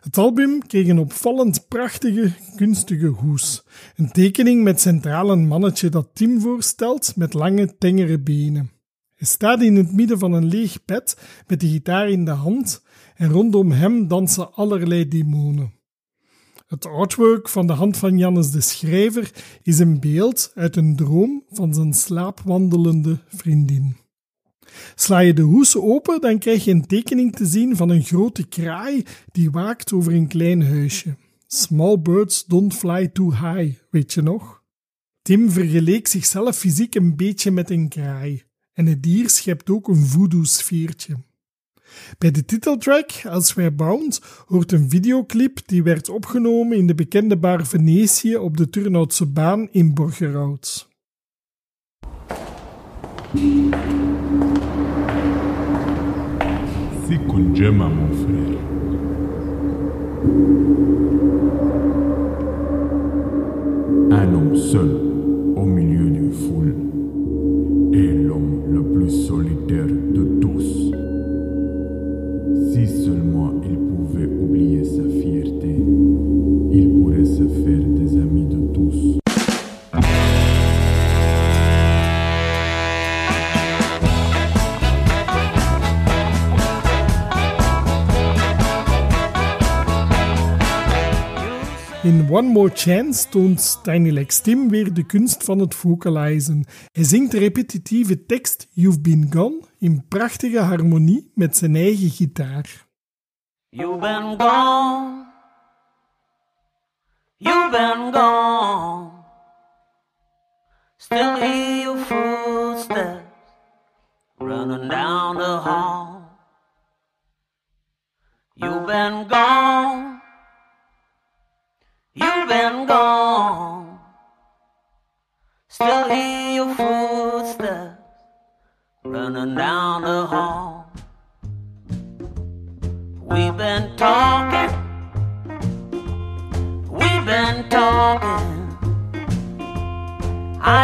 Het album kreeg een opvallend prachtige, kunstige hoes. Een tekening met centraal een mannetje dat Tim voorstelt met lange, tengere benen. Hij staat in het midden van een leeg bed met de gitaar in de hand en rondom hem dansen allerlei demonen. Het artwork van de hand van Jannes de Schrijver is een beeld uit een droom van zijn slaapwandelende vriendin. Sla je de hoes open, dan krijg je een tekening te zien van een grote kraai die waakt over een klein huisje. Small birds don't fly too high, weet je nog? Tim vergeleek zichzelf fysiek een beetje met een kraai. En het dier schept ook een voodoo-sfeertje. Bij de titeltrack Elsewhere Bound hoort een videoclip die werd opgenomen in de bekende bar Venetië op de Turnhoutse baan in Borgerhout. Siku njema mon frère. Un homme seul au milieu In One More Chance toont Tiny Legs Tim weer de kunst van het vocalizen. Hij zingt de repetitieve tekst You've Been Gone in prachtige harmonie met zijn eigen gitaar. You've been gone. You've been gone.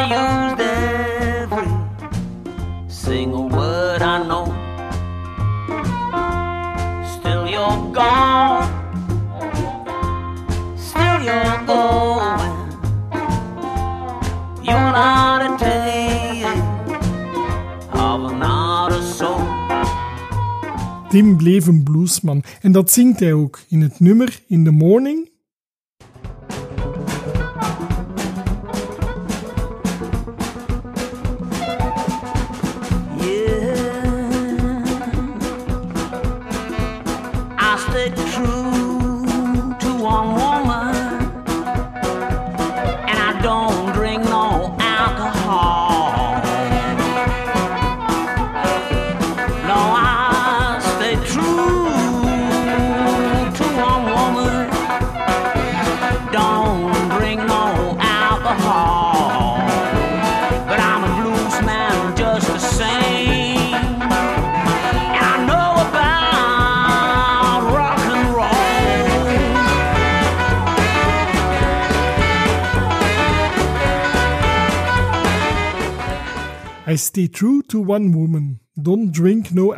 Used every single word I know. Still you're gone. Still you're going. You're not a tale of another soul. Tim bleef een bluesman en dat zingt hij ook in het nummer In the Morning.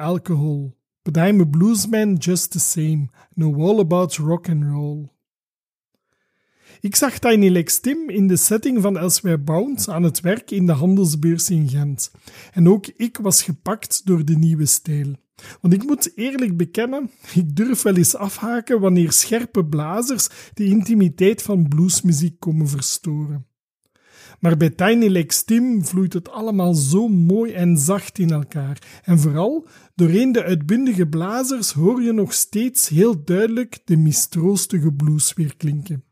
Alcohol, but I'm a bluesman just the same, know all about rock and roll. Ik zag Tiny Lex Tim in de setting van Elsewhere Bound aan het werk in de handelsbeurs in Gent. En ook ik was gepakt door de nieuwe stijl. Want ik moet eerlijk bekennen, ik durf wel eens afhaken wanneer scherpe blazers de intimiteit van bluesmuziek komen verstoren. Maar bij Tiny Lex Tim vloeit het allemaal zo mooi en zacht in elkaar. En vooral, doorheen de uitbundige blazers hoor je nog steeds heel duidelijk de mistroostige blues weer klinken.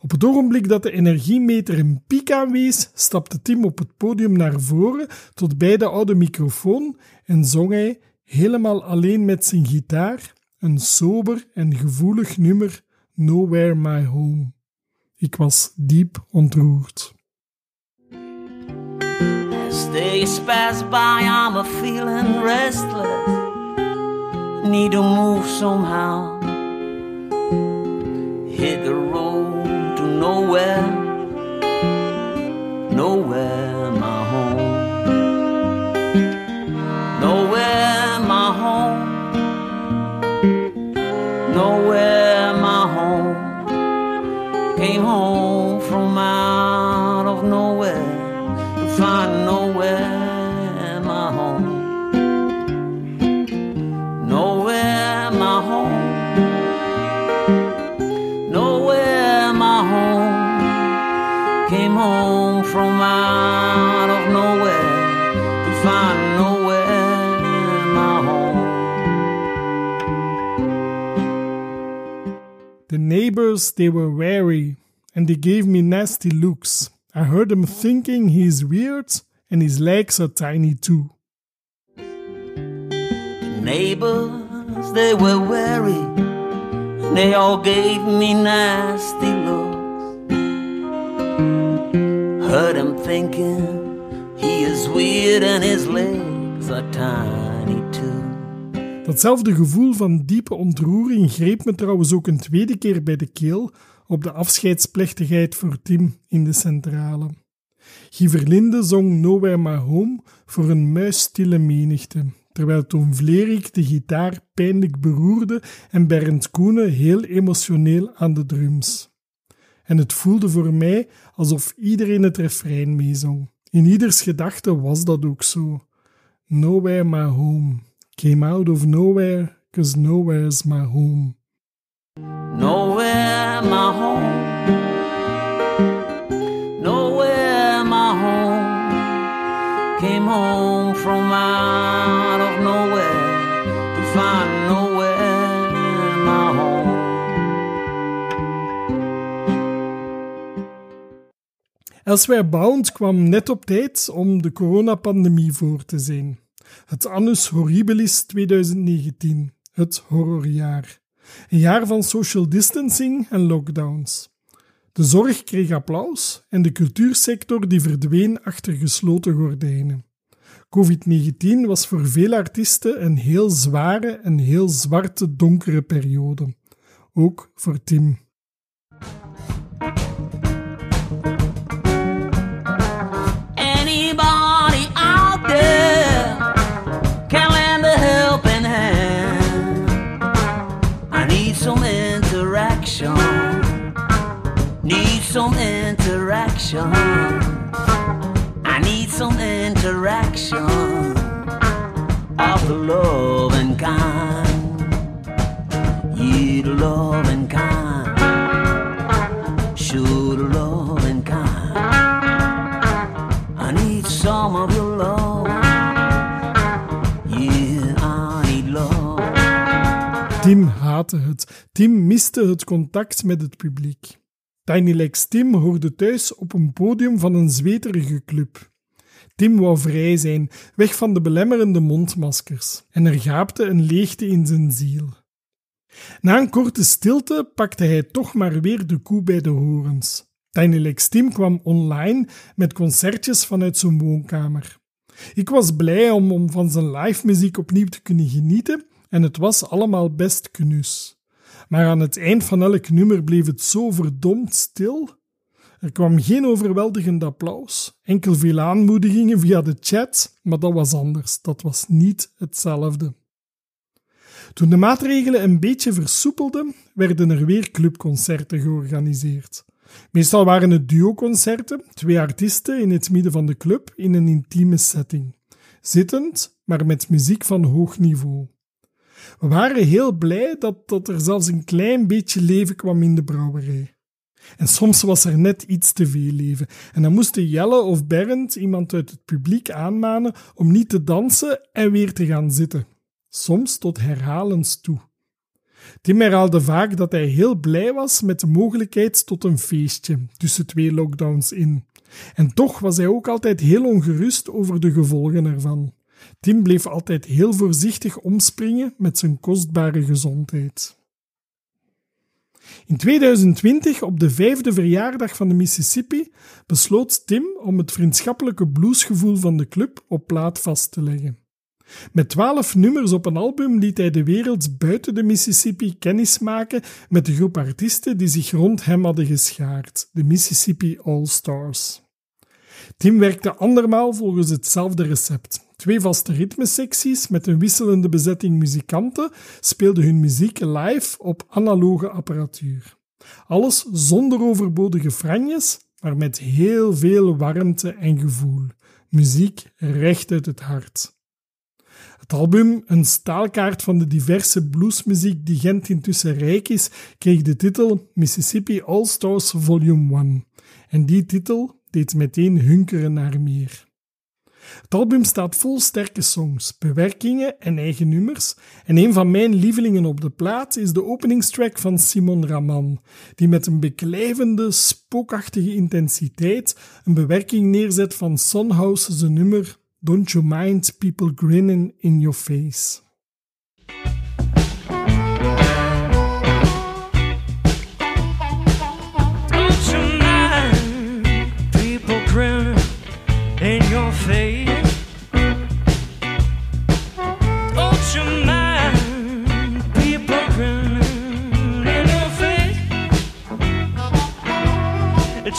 Op het ogenblik dat de energiemeter een piek aanwees, stapte Tim op het podium naar voren tot bij de oude microfoon en zong hij, helemaal alleen met zijn gitaar, een sober en gevoelig nummer Nowhere My Home. Ik was diep ontroerd. Days pass by, I'm a feeling restless. Need to move somehow. Hit the road to nowhere. Nowhere, neighbors, they were wary, and they gave me nasty looks. I heard them thinking he's weird, and his legs are tiny too. Neighbors, they were wary. And they all gave me nasty looks. Heard him thinking he is weird and his legs are tiny. Datzelfde gevoel van diepe ontroering greep me trouwens ook een tweede keer bij de keel op de afscheidsplechtigheid voor Tim in de centrale. Guy Verlinde zong Nowhere My Home voor een muisstille menigte, terwijl Tom Vlerik de gitaar pijnlijk beroerde en Bernd Koenen heel emotioneel aan de drums. En het voelde voor mij alsof iedereen het refrein meezong. In ieders gedachte was dat ook zo. Nowhere My Home. Came out of nowhere, cause nowhere's my home. Nowhere my home. Nowhere my home. Came home from out of nowhere to find nowhere my home. Elsewhere Bound kwam net op tijd om de coronapandemie voor te zijn. Het Annus Horribilis 2019, het horrorjaar. Een jaar van social distancing en lockdowns. De zorg kreeg applaus en de cultuursector die verdween achter gesloten gordijnen. COVID-19 was voor veel artiesten een heel zware en heel zwarte donkere periode. Ook voor Tim. Interaction. I need some interaction of the love and kind. Yeah, the love and kind. Show the love and kind. I need some of your love. Yeah, I need love. Tim haatte het. Tim miste het contact met het publiek. Tiny Lex Tim hoorde thuis op een podium van een zweterige club. Tim wou vrij zijn, weg van de belemmerende mondmaskers, en er gaapte een leegte in zijn ziel. Na een korte stilte pakte hij toch maar weer de koe bij de horens. Tiny Lex Tim kwam online met concertjes vanuit zijn woonkamer. Ik was blij om, om van zijn live muziek opnieuw te kunnen genieten en het was allemaal best knus. Maar aan het eind van elk nummer bleef het zo verdomd stil. Er kwam geen overweldigend applaus, enkel veel aanmoedigingen via de chat, maar dat was anders. Dat was niet hetzelfde. Toen de maatregelen een beetje versoepelden, werden er weer clubconcerten georganiseerd. Meestal waren het duoconcerten, twee artiesten in het midden van de club in een intieme setting. Zittend, maar met muziek van hoog niveau. We waren heel blij dat, er zelfs een klein beetje leven kwam in de brouwerij. En soms was er net iets te veel leven. En dan moesten Jelle of Bernd iemand uit het publiek aanmanen om niet te dansen en weer te gaan zitten. Soms tot herhalens toe. Tim herhaalde vaak dat hij heel blij was met de mogelijkheid tot een feestje tussen twee lockdowns in. En toch was hij ook altijd heel ongerust over de gevolgen ervan. Tim bleef altijd heel voorzichtig omspringen met zijn kostbare gezondheid. In 2020, op de vijfde verjaardag van de Mississippi, besloot Tim om het vriendschappelijke bluesgevoel van de club op plaat vast te leggen. Met twaalf nummers op een album liet hij de wereld buiten de Mississippi kennismaken met de groep artiesten die zich rond hem hadden geschaard, de Mississippi All Stars. Tim werkte andermaal volgens hetzelfde recept. Twee vaste ritmesecties met een wisselende bezetting muzikanten speelden hun muziek live op analoge apparatuur. Alles zonder overbodige franjes, maar met heel veel warmte en gevoel. Muziek recht uit het hart. Het album, een staalkaart van de diverse bluesmuziek die Gent intussen rijk is, kreeg de titel Mississippi All Stars Volume 1. En die titel deed meteen hunkeren naar meer. Het album staat vol sterke songs, bewerkingen en eigen nummers. En een van mijn lievelingen op de plaat is de openingstrack van Simon Raman, die met een beklijvende, spookachtige intensiteit een bewerking neerzet van Sonhouse's nummer Don't You Mind People Grinning in Your Face.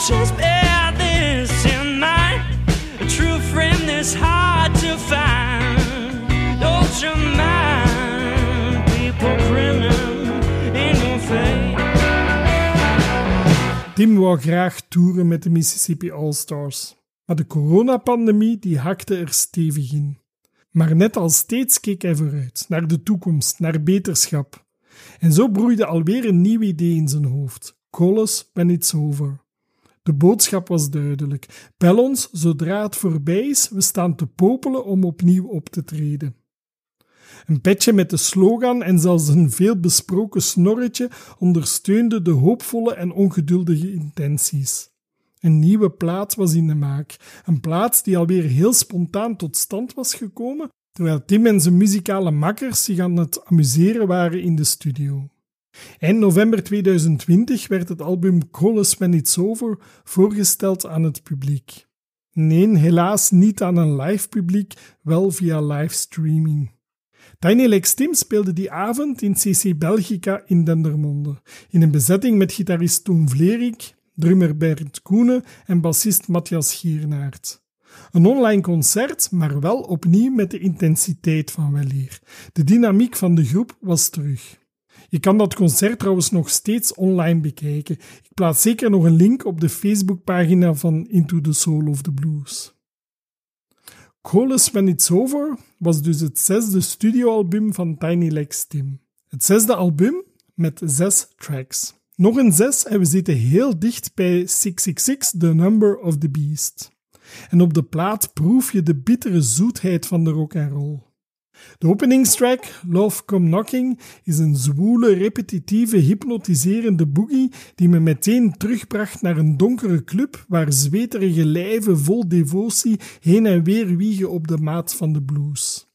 Just bear this. A true friend is hard to find. Don't you mind people? Tim wou graag toeren met de Mississippi All Stars, maar de coronapandemie die hakte er stevig in. Maar net als steeds keek hij vooruit, naar de toekomst, naar beterschap. En zo broeide alweer een nieuw idee in zijn hoofd. Call us when it's over. De boodschap was duidelijk. Bel ons zodra het voorbij is, we staan te popelen om opnieuw op te treden. Een petje met de slogan en zelfs een veel besproken snorretje ondersteunde de hoopvolle en ongeduldige intenties. Een nieuwe plaat was in de maak, een plaat die alweer heel spontaan tot stand was gekomen, terwijl Tim en zijn muzikale makkers zich aan het amuseren waren in de studio. Eind november 2020 werd het album Call Us When It's Over voorgesteld aan het publiek. Nee, helaas niet aan een live publiek, wel via livestreaming. Tiny Lex speelde die avond in CC Belgica in Dendermonde, in een bezetting met gitarist Toon Vlerik, drummer Bernd Koenen en bassist Matthias Giernaert. Een online concert, maar wel opnieuw met de intensiteit van weleer. De dynamiek van de groep was terug. Je kan dat concert trouwens nog steeds online bekijken. Ik plaats zeker nog een link op de Facebookpagina van Into the Soul of the Blues. Call Us When It's Over was dus het zesde studioalbum van Tiny Lex Tim. Het zesde album met zes tracks. Nog een zes en we zitten heel dicht bij 666, The Number of the Beast. En op de plaat proef je de bittere zoetheid van de rock and roll. De openingstrack, Love Come Knocking, is een zwoele, repetitieve, hypnotiserende boogie die me meteen terugbracht naar een donkere club waar zweterige lijven vol devotie heen en weer wiegen op de maat van de blues.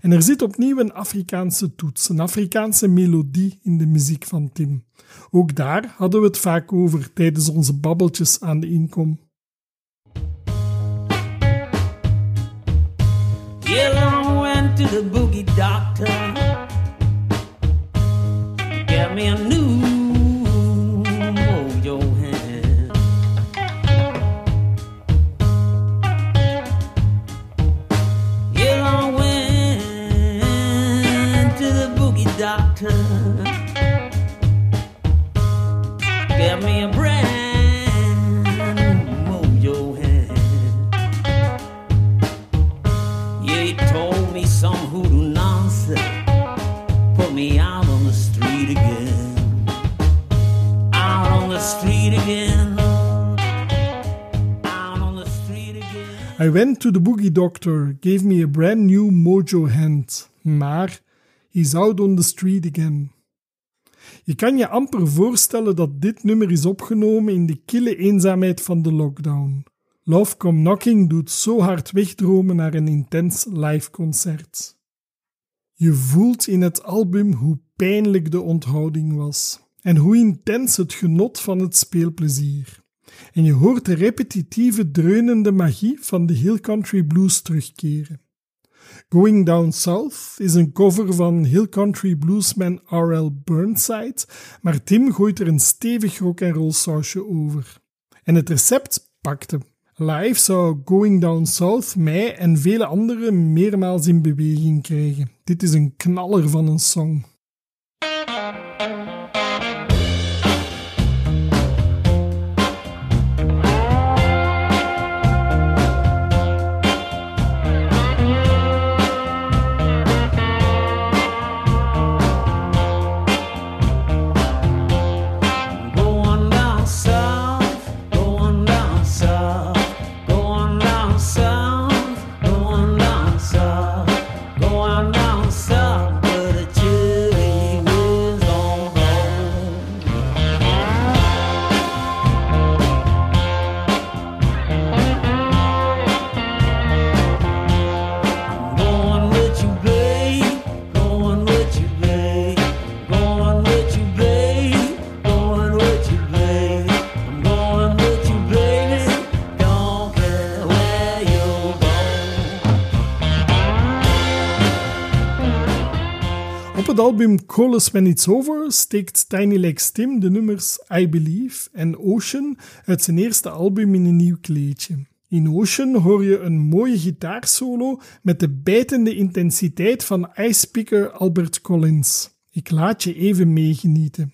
En er zit opnieuw een Afrikaanse toets, een Afrikaanse melodie in de muziek van Tim. Ook daar hadden we het vaak over tijdens onze babbeltjes aan de inkom. to the boogie doctor. Get me a new mojo hand. Yeah, I went to the boogie doctor. I went to the boogie doctor, gave me a brand new mojo hand. Maar he's out on the street again. Je kan je amper voorstellen dat dit nummer is opgenomen in de kille eenzaamheid van de lockdown. Love Come Knocking doet zo hard wegdromen naar een intens live concert. Je voelt in het album hoe pijnlijk de onthouding was en hoe intens het genot van het speelplezier. En je hoort de repetitieve dreunende magie van de Hill Country Blues terugkeren. Going Down South is een cover van Hill Country bluesman R.L. Burnside, maar Tim gooit er een stevig rock and roll sausje over. En het recept pakte. Live zou Going Down South mij en vele anderen meermaals in beweging krijgen. Dit is een knaller van een song. Album Colors When It's Over steekt Tiny Legs Tim de nummers I Believe en Ocean uit zijn eerste album in een nieuw kleedje. In Ocean hoor je een mooie gitaarsolo met de bijtende intensiteit van icepicker Albert Collins. Ik laat je even meegenieten.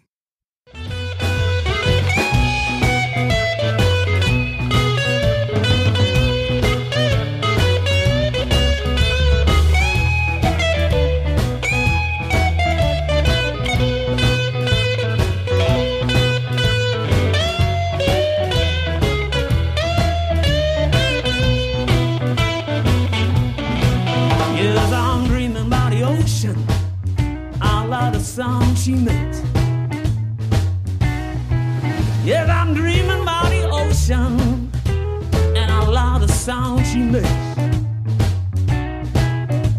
She makes. Yes, I'm dreaming about the ocean. And I love the sound she makes.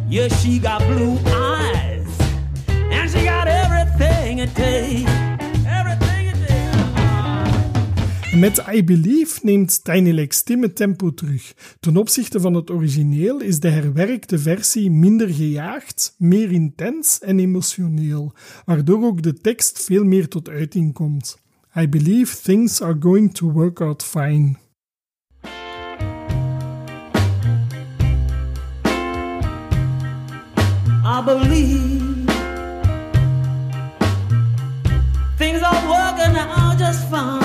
Yes, she got blue eyes. Met I Believe neemt Tiny Legs Tim tempo terug. Ten opzichte van het origineel is de herwerkte versie minder gejaagd, meer intens en emotioneel, waardoor ook de tekst veel meer tot uiting komt. I believe things are going to work out fine. I believe things are working out just fine.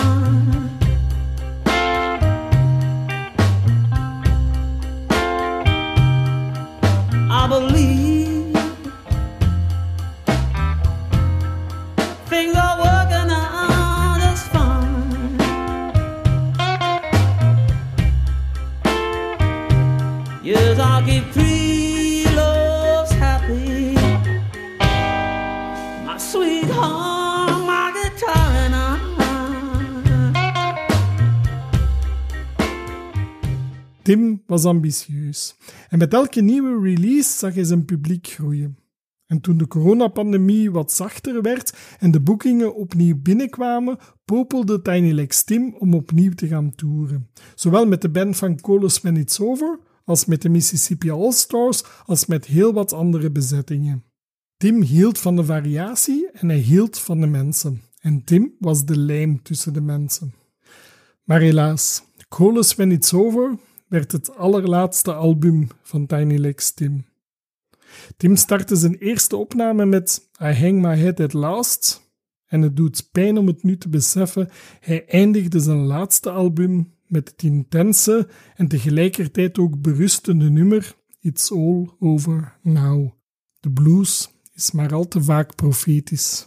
Tim was ambitieus en met elke nieuwe release zag hij zijn publiek groeien. En toen de coronapandemie wat zachter werd en de boekingen opnieuw binnenkwamen, popelde Tiny Legs Tim om opnieuw te gaan toeren. Zowel met de band van Colos When It's Over, als met de Mississippi All-Stars, als met heel wat andere bezettingen. Tim hield van de variatie en hij hield van de mensen. En Tim was de lijm tussen de mensen. Maar helaas, Colos When It's Over werd het allerlaatste album van Tiny Legs Tim. Tim startte zijn eerste opname met I Hang My Head at Last, En het doet pijn om het nu te beseffen, hij eindigde zijn laatste album met het intense en tegelijkertijd ook berustende nummer It's All Over Now. De blues is maar al te vaak profetisch.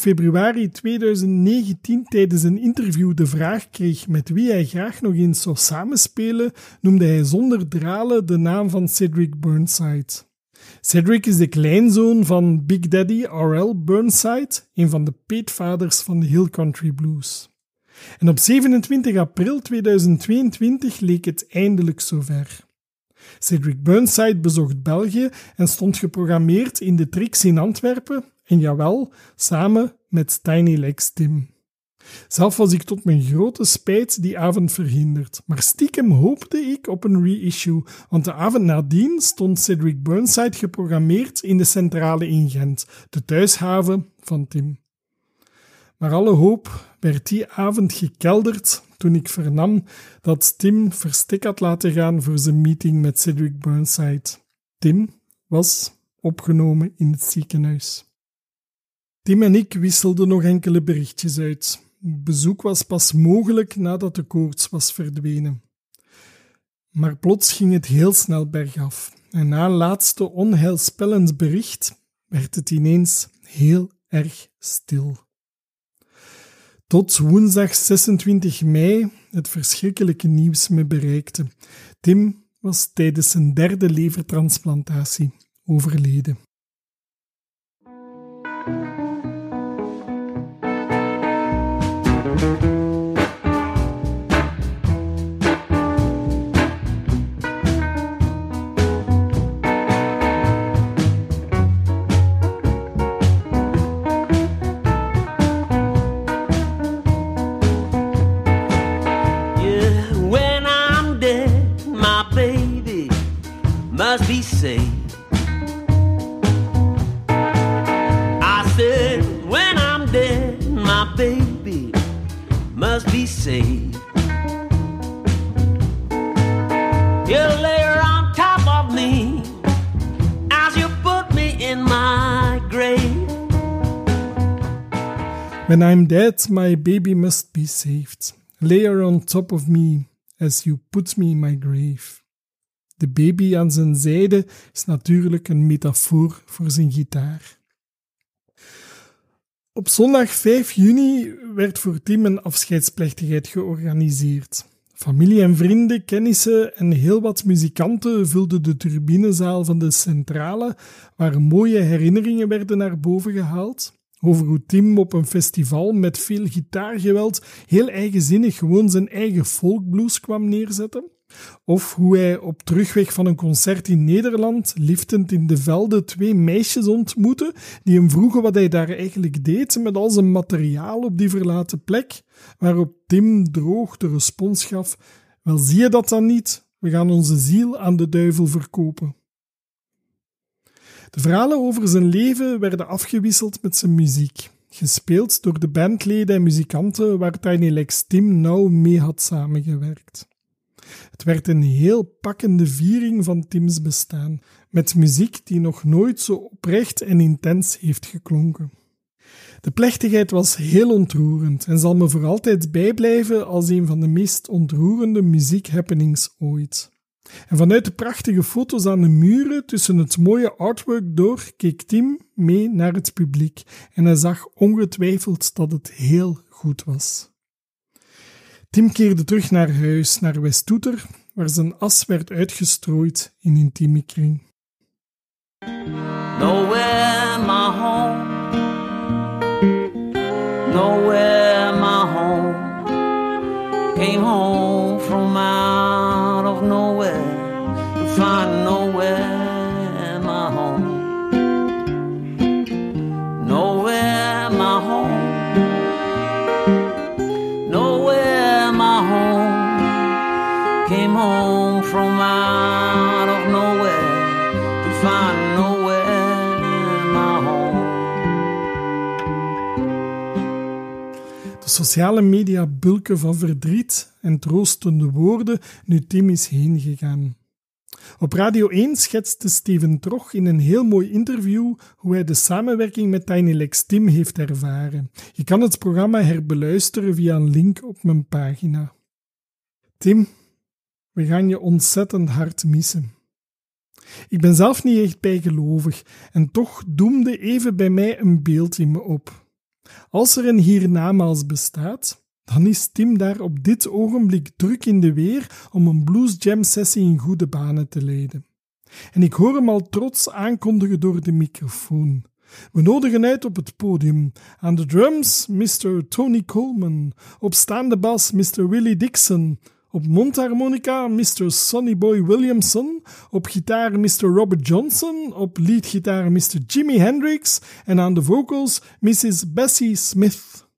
Februari 2019 tijdens een interview de vraag kreeg met wie hij graag nog eens zou samenspelen, noemde hij zonder dralen de naam van Cedric Burnside. Cedric is de kleinzoon van Big Daddy R.L. Burnside, een van de peetvaders van de Hill Country Blues. En op 27 april 2022 leek het eindelijk zover. Cedric Burnside bezocht België en stond geprogrammeerd in de Trix in Antwerpen en jawel, samen met Tiny Legs Tim. Zelf was ik tot mijn grote spijt die avond verhinderd, maar stiekem hoopte ik op een reissue, want de avond nadien stond Cedric Burnside geprogrammeerd in de centrale in Gent, de thuishaven van Tim. Maar alle hoop werd die avond gekelderd toen ik vernam dat Tim verstek had laten gaan voor zijn meeting met Cedric Burnside. Tim was opgenomen in het ziekenhuis. Tim en ik wisselden nog enkele berichtjes uit. Bezoek was pas mogelijk nadat de koorts was verdwenen. Maar plots ging het heel snel bergaf en na laatste onheilspellend bericht werd het ineens heel erg stil. Tot woensdag 26 mei het verschrikkelijke nieuws me bereikte. Tim was tijdens zijn derde levertransplantatie overleden. Dead, my baby must be saved. Lay her on top of me as you put me in my grave. De baby aan zijn zijde is natuurlijk een metafoor voor zijn gitaar. Op zondag 5 juni werd voor Tim een afscheidsplechtigheid georganiseerd. Familie en vrienden, kennissen en heel wat muzikanten vulden de turbinezaal van de centrale, waar mooie herinneringen werden naar boven gehaald. Over hoe Tim op een festival met veel gitaargeweld heel eigenzinnig gewoon zijn eigen folkblues kwam neerzetten. Of hoe hij op terugweg van een concert in Nederland liftend in de velden twee meisjes ontmoette die hem vroegen wat hij daar eigenlijk deed met al zijn materiaal op die verlaten plek, waarop Tim droog de respons gaf: Wel zie je dat dan niet? We gaan onze ziel aan de duivel verkopen. De verhalen over zijn leven werden afgewisseld met zijn muziek, gespeeld door de bandleden en muzikanten waar Tiny Lex Tim nauw mee had samengewerkt. Het werd een heel pakkende viering van Tims bestaan, met muziek die nog nooit zo oprecht en intens heeft geklonken. De plechtigheid was heel ontroerend en zal me voor altijd bijblijven als een van de meest ontroerende muziekhappenings ooit. En vanuit de prachtige foto's aan de muren tussen het mooie artwork door keek Tim mee naar het publiek en hij zag ongetwijfeld dat het heel goed was. Tim keerde terug naar huis, naar Westtoeter, waar zijn as werd uitgestrooid in intieme kring. Nowhere my home. Nowhere my home. Came home from out of nowhere to find nowhere my home. Nowhere my home. Nowhere my home. Came home from out of nowhere to find nowhere my home. De sociale media bulken van verdriet en troostende woorden nu Tim is heengegaan. Op Radio 1 schetste Steven Trog in een heel mooi interview hoe hij de samenwerking met Tiny Lex Tim heeft ervaren. Je kan het programma herbeluisteren via een link op mijn pagina. Tim, we gaan je ontzettend hard missen. Ik ben zelf niet echt bijgelovig en toch doemde even bij mij een beeld in me op. Als er een hiernamaals bestaat, dan is Tim daar op dit ogenblik druk in de weer om een blues jam sessie in goede banen te leiden. En ik hoor hem al trots aankondigen door de microfoon. We nodigen uit op het podium. Aan de drums Mr. Tony Coleman, op staande bas Mr. Willie Dixon, op mondharmonica Mr. Sonny Boy Williamson, op gitaar Mr. Robert Johnson, op leadgitaar Mr. Jimi Hendrix en aan de vocals Mrs. Bessie Smith.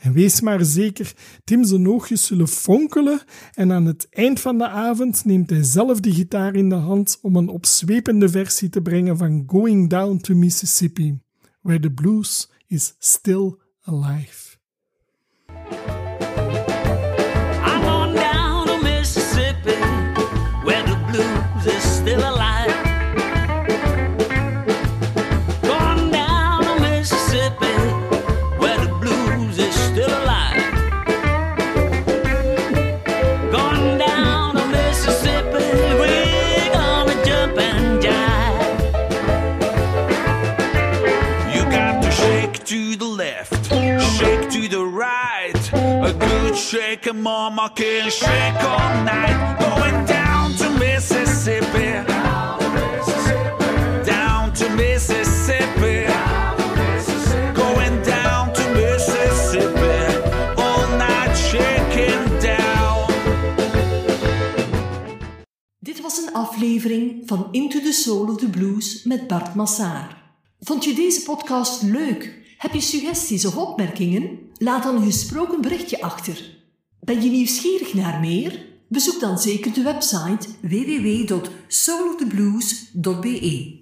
En wees maar zeker, Tim zijn oogjes zullen fonkelen en aan het eind van de avond neemt hij zelf de gitaar in de hand om een opzwepende versie te brengen van Going Down to Mississippi, where the blues is still alive. Shake, and mama can shake all night. Going down to Mississippi. Down to Mississippi. Going down to Mississippi. All night shaking down. Dit was een aflevering van Into the Soul of the Blues met Bart Massaar. Vond je deze podcast leuk? Heb je suggesties of opmerkingen? Laat dan een gesproken berichtje achter. Ben je nieuwsgierig naar meer? Bezoek dan zeker de website www.souloftheblues.be.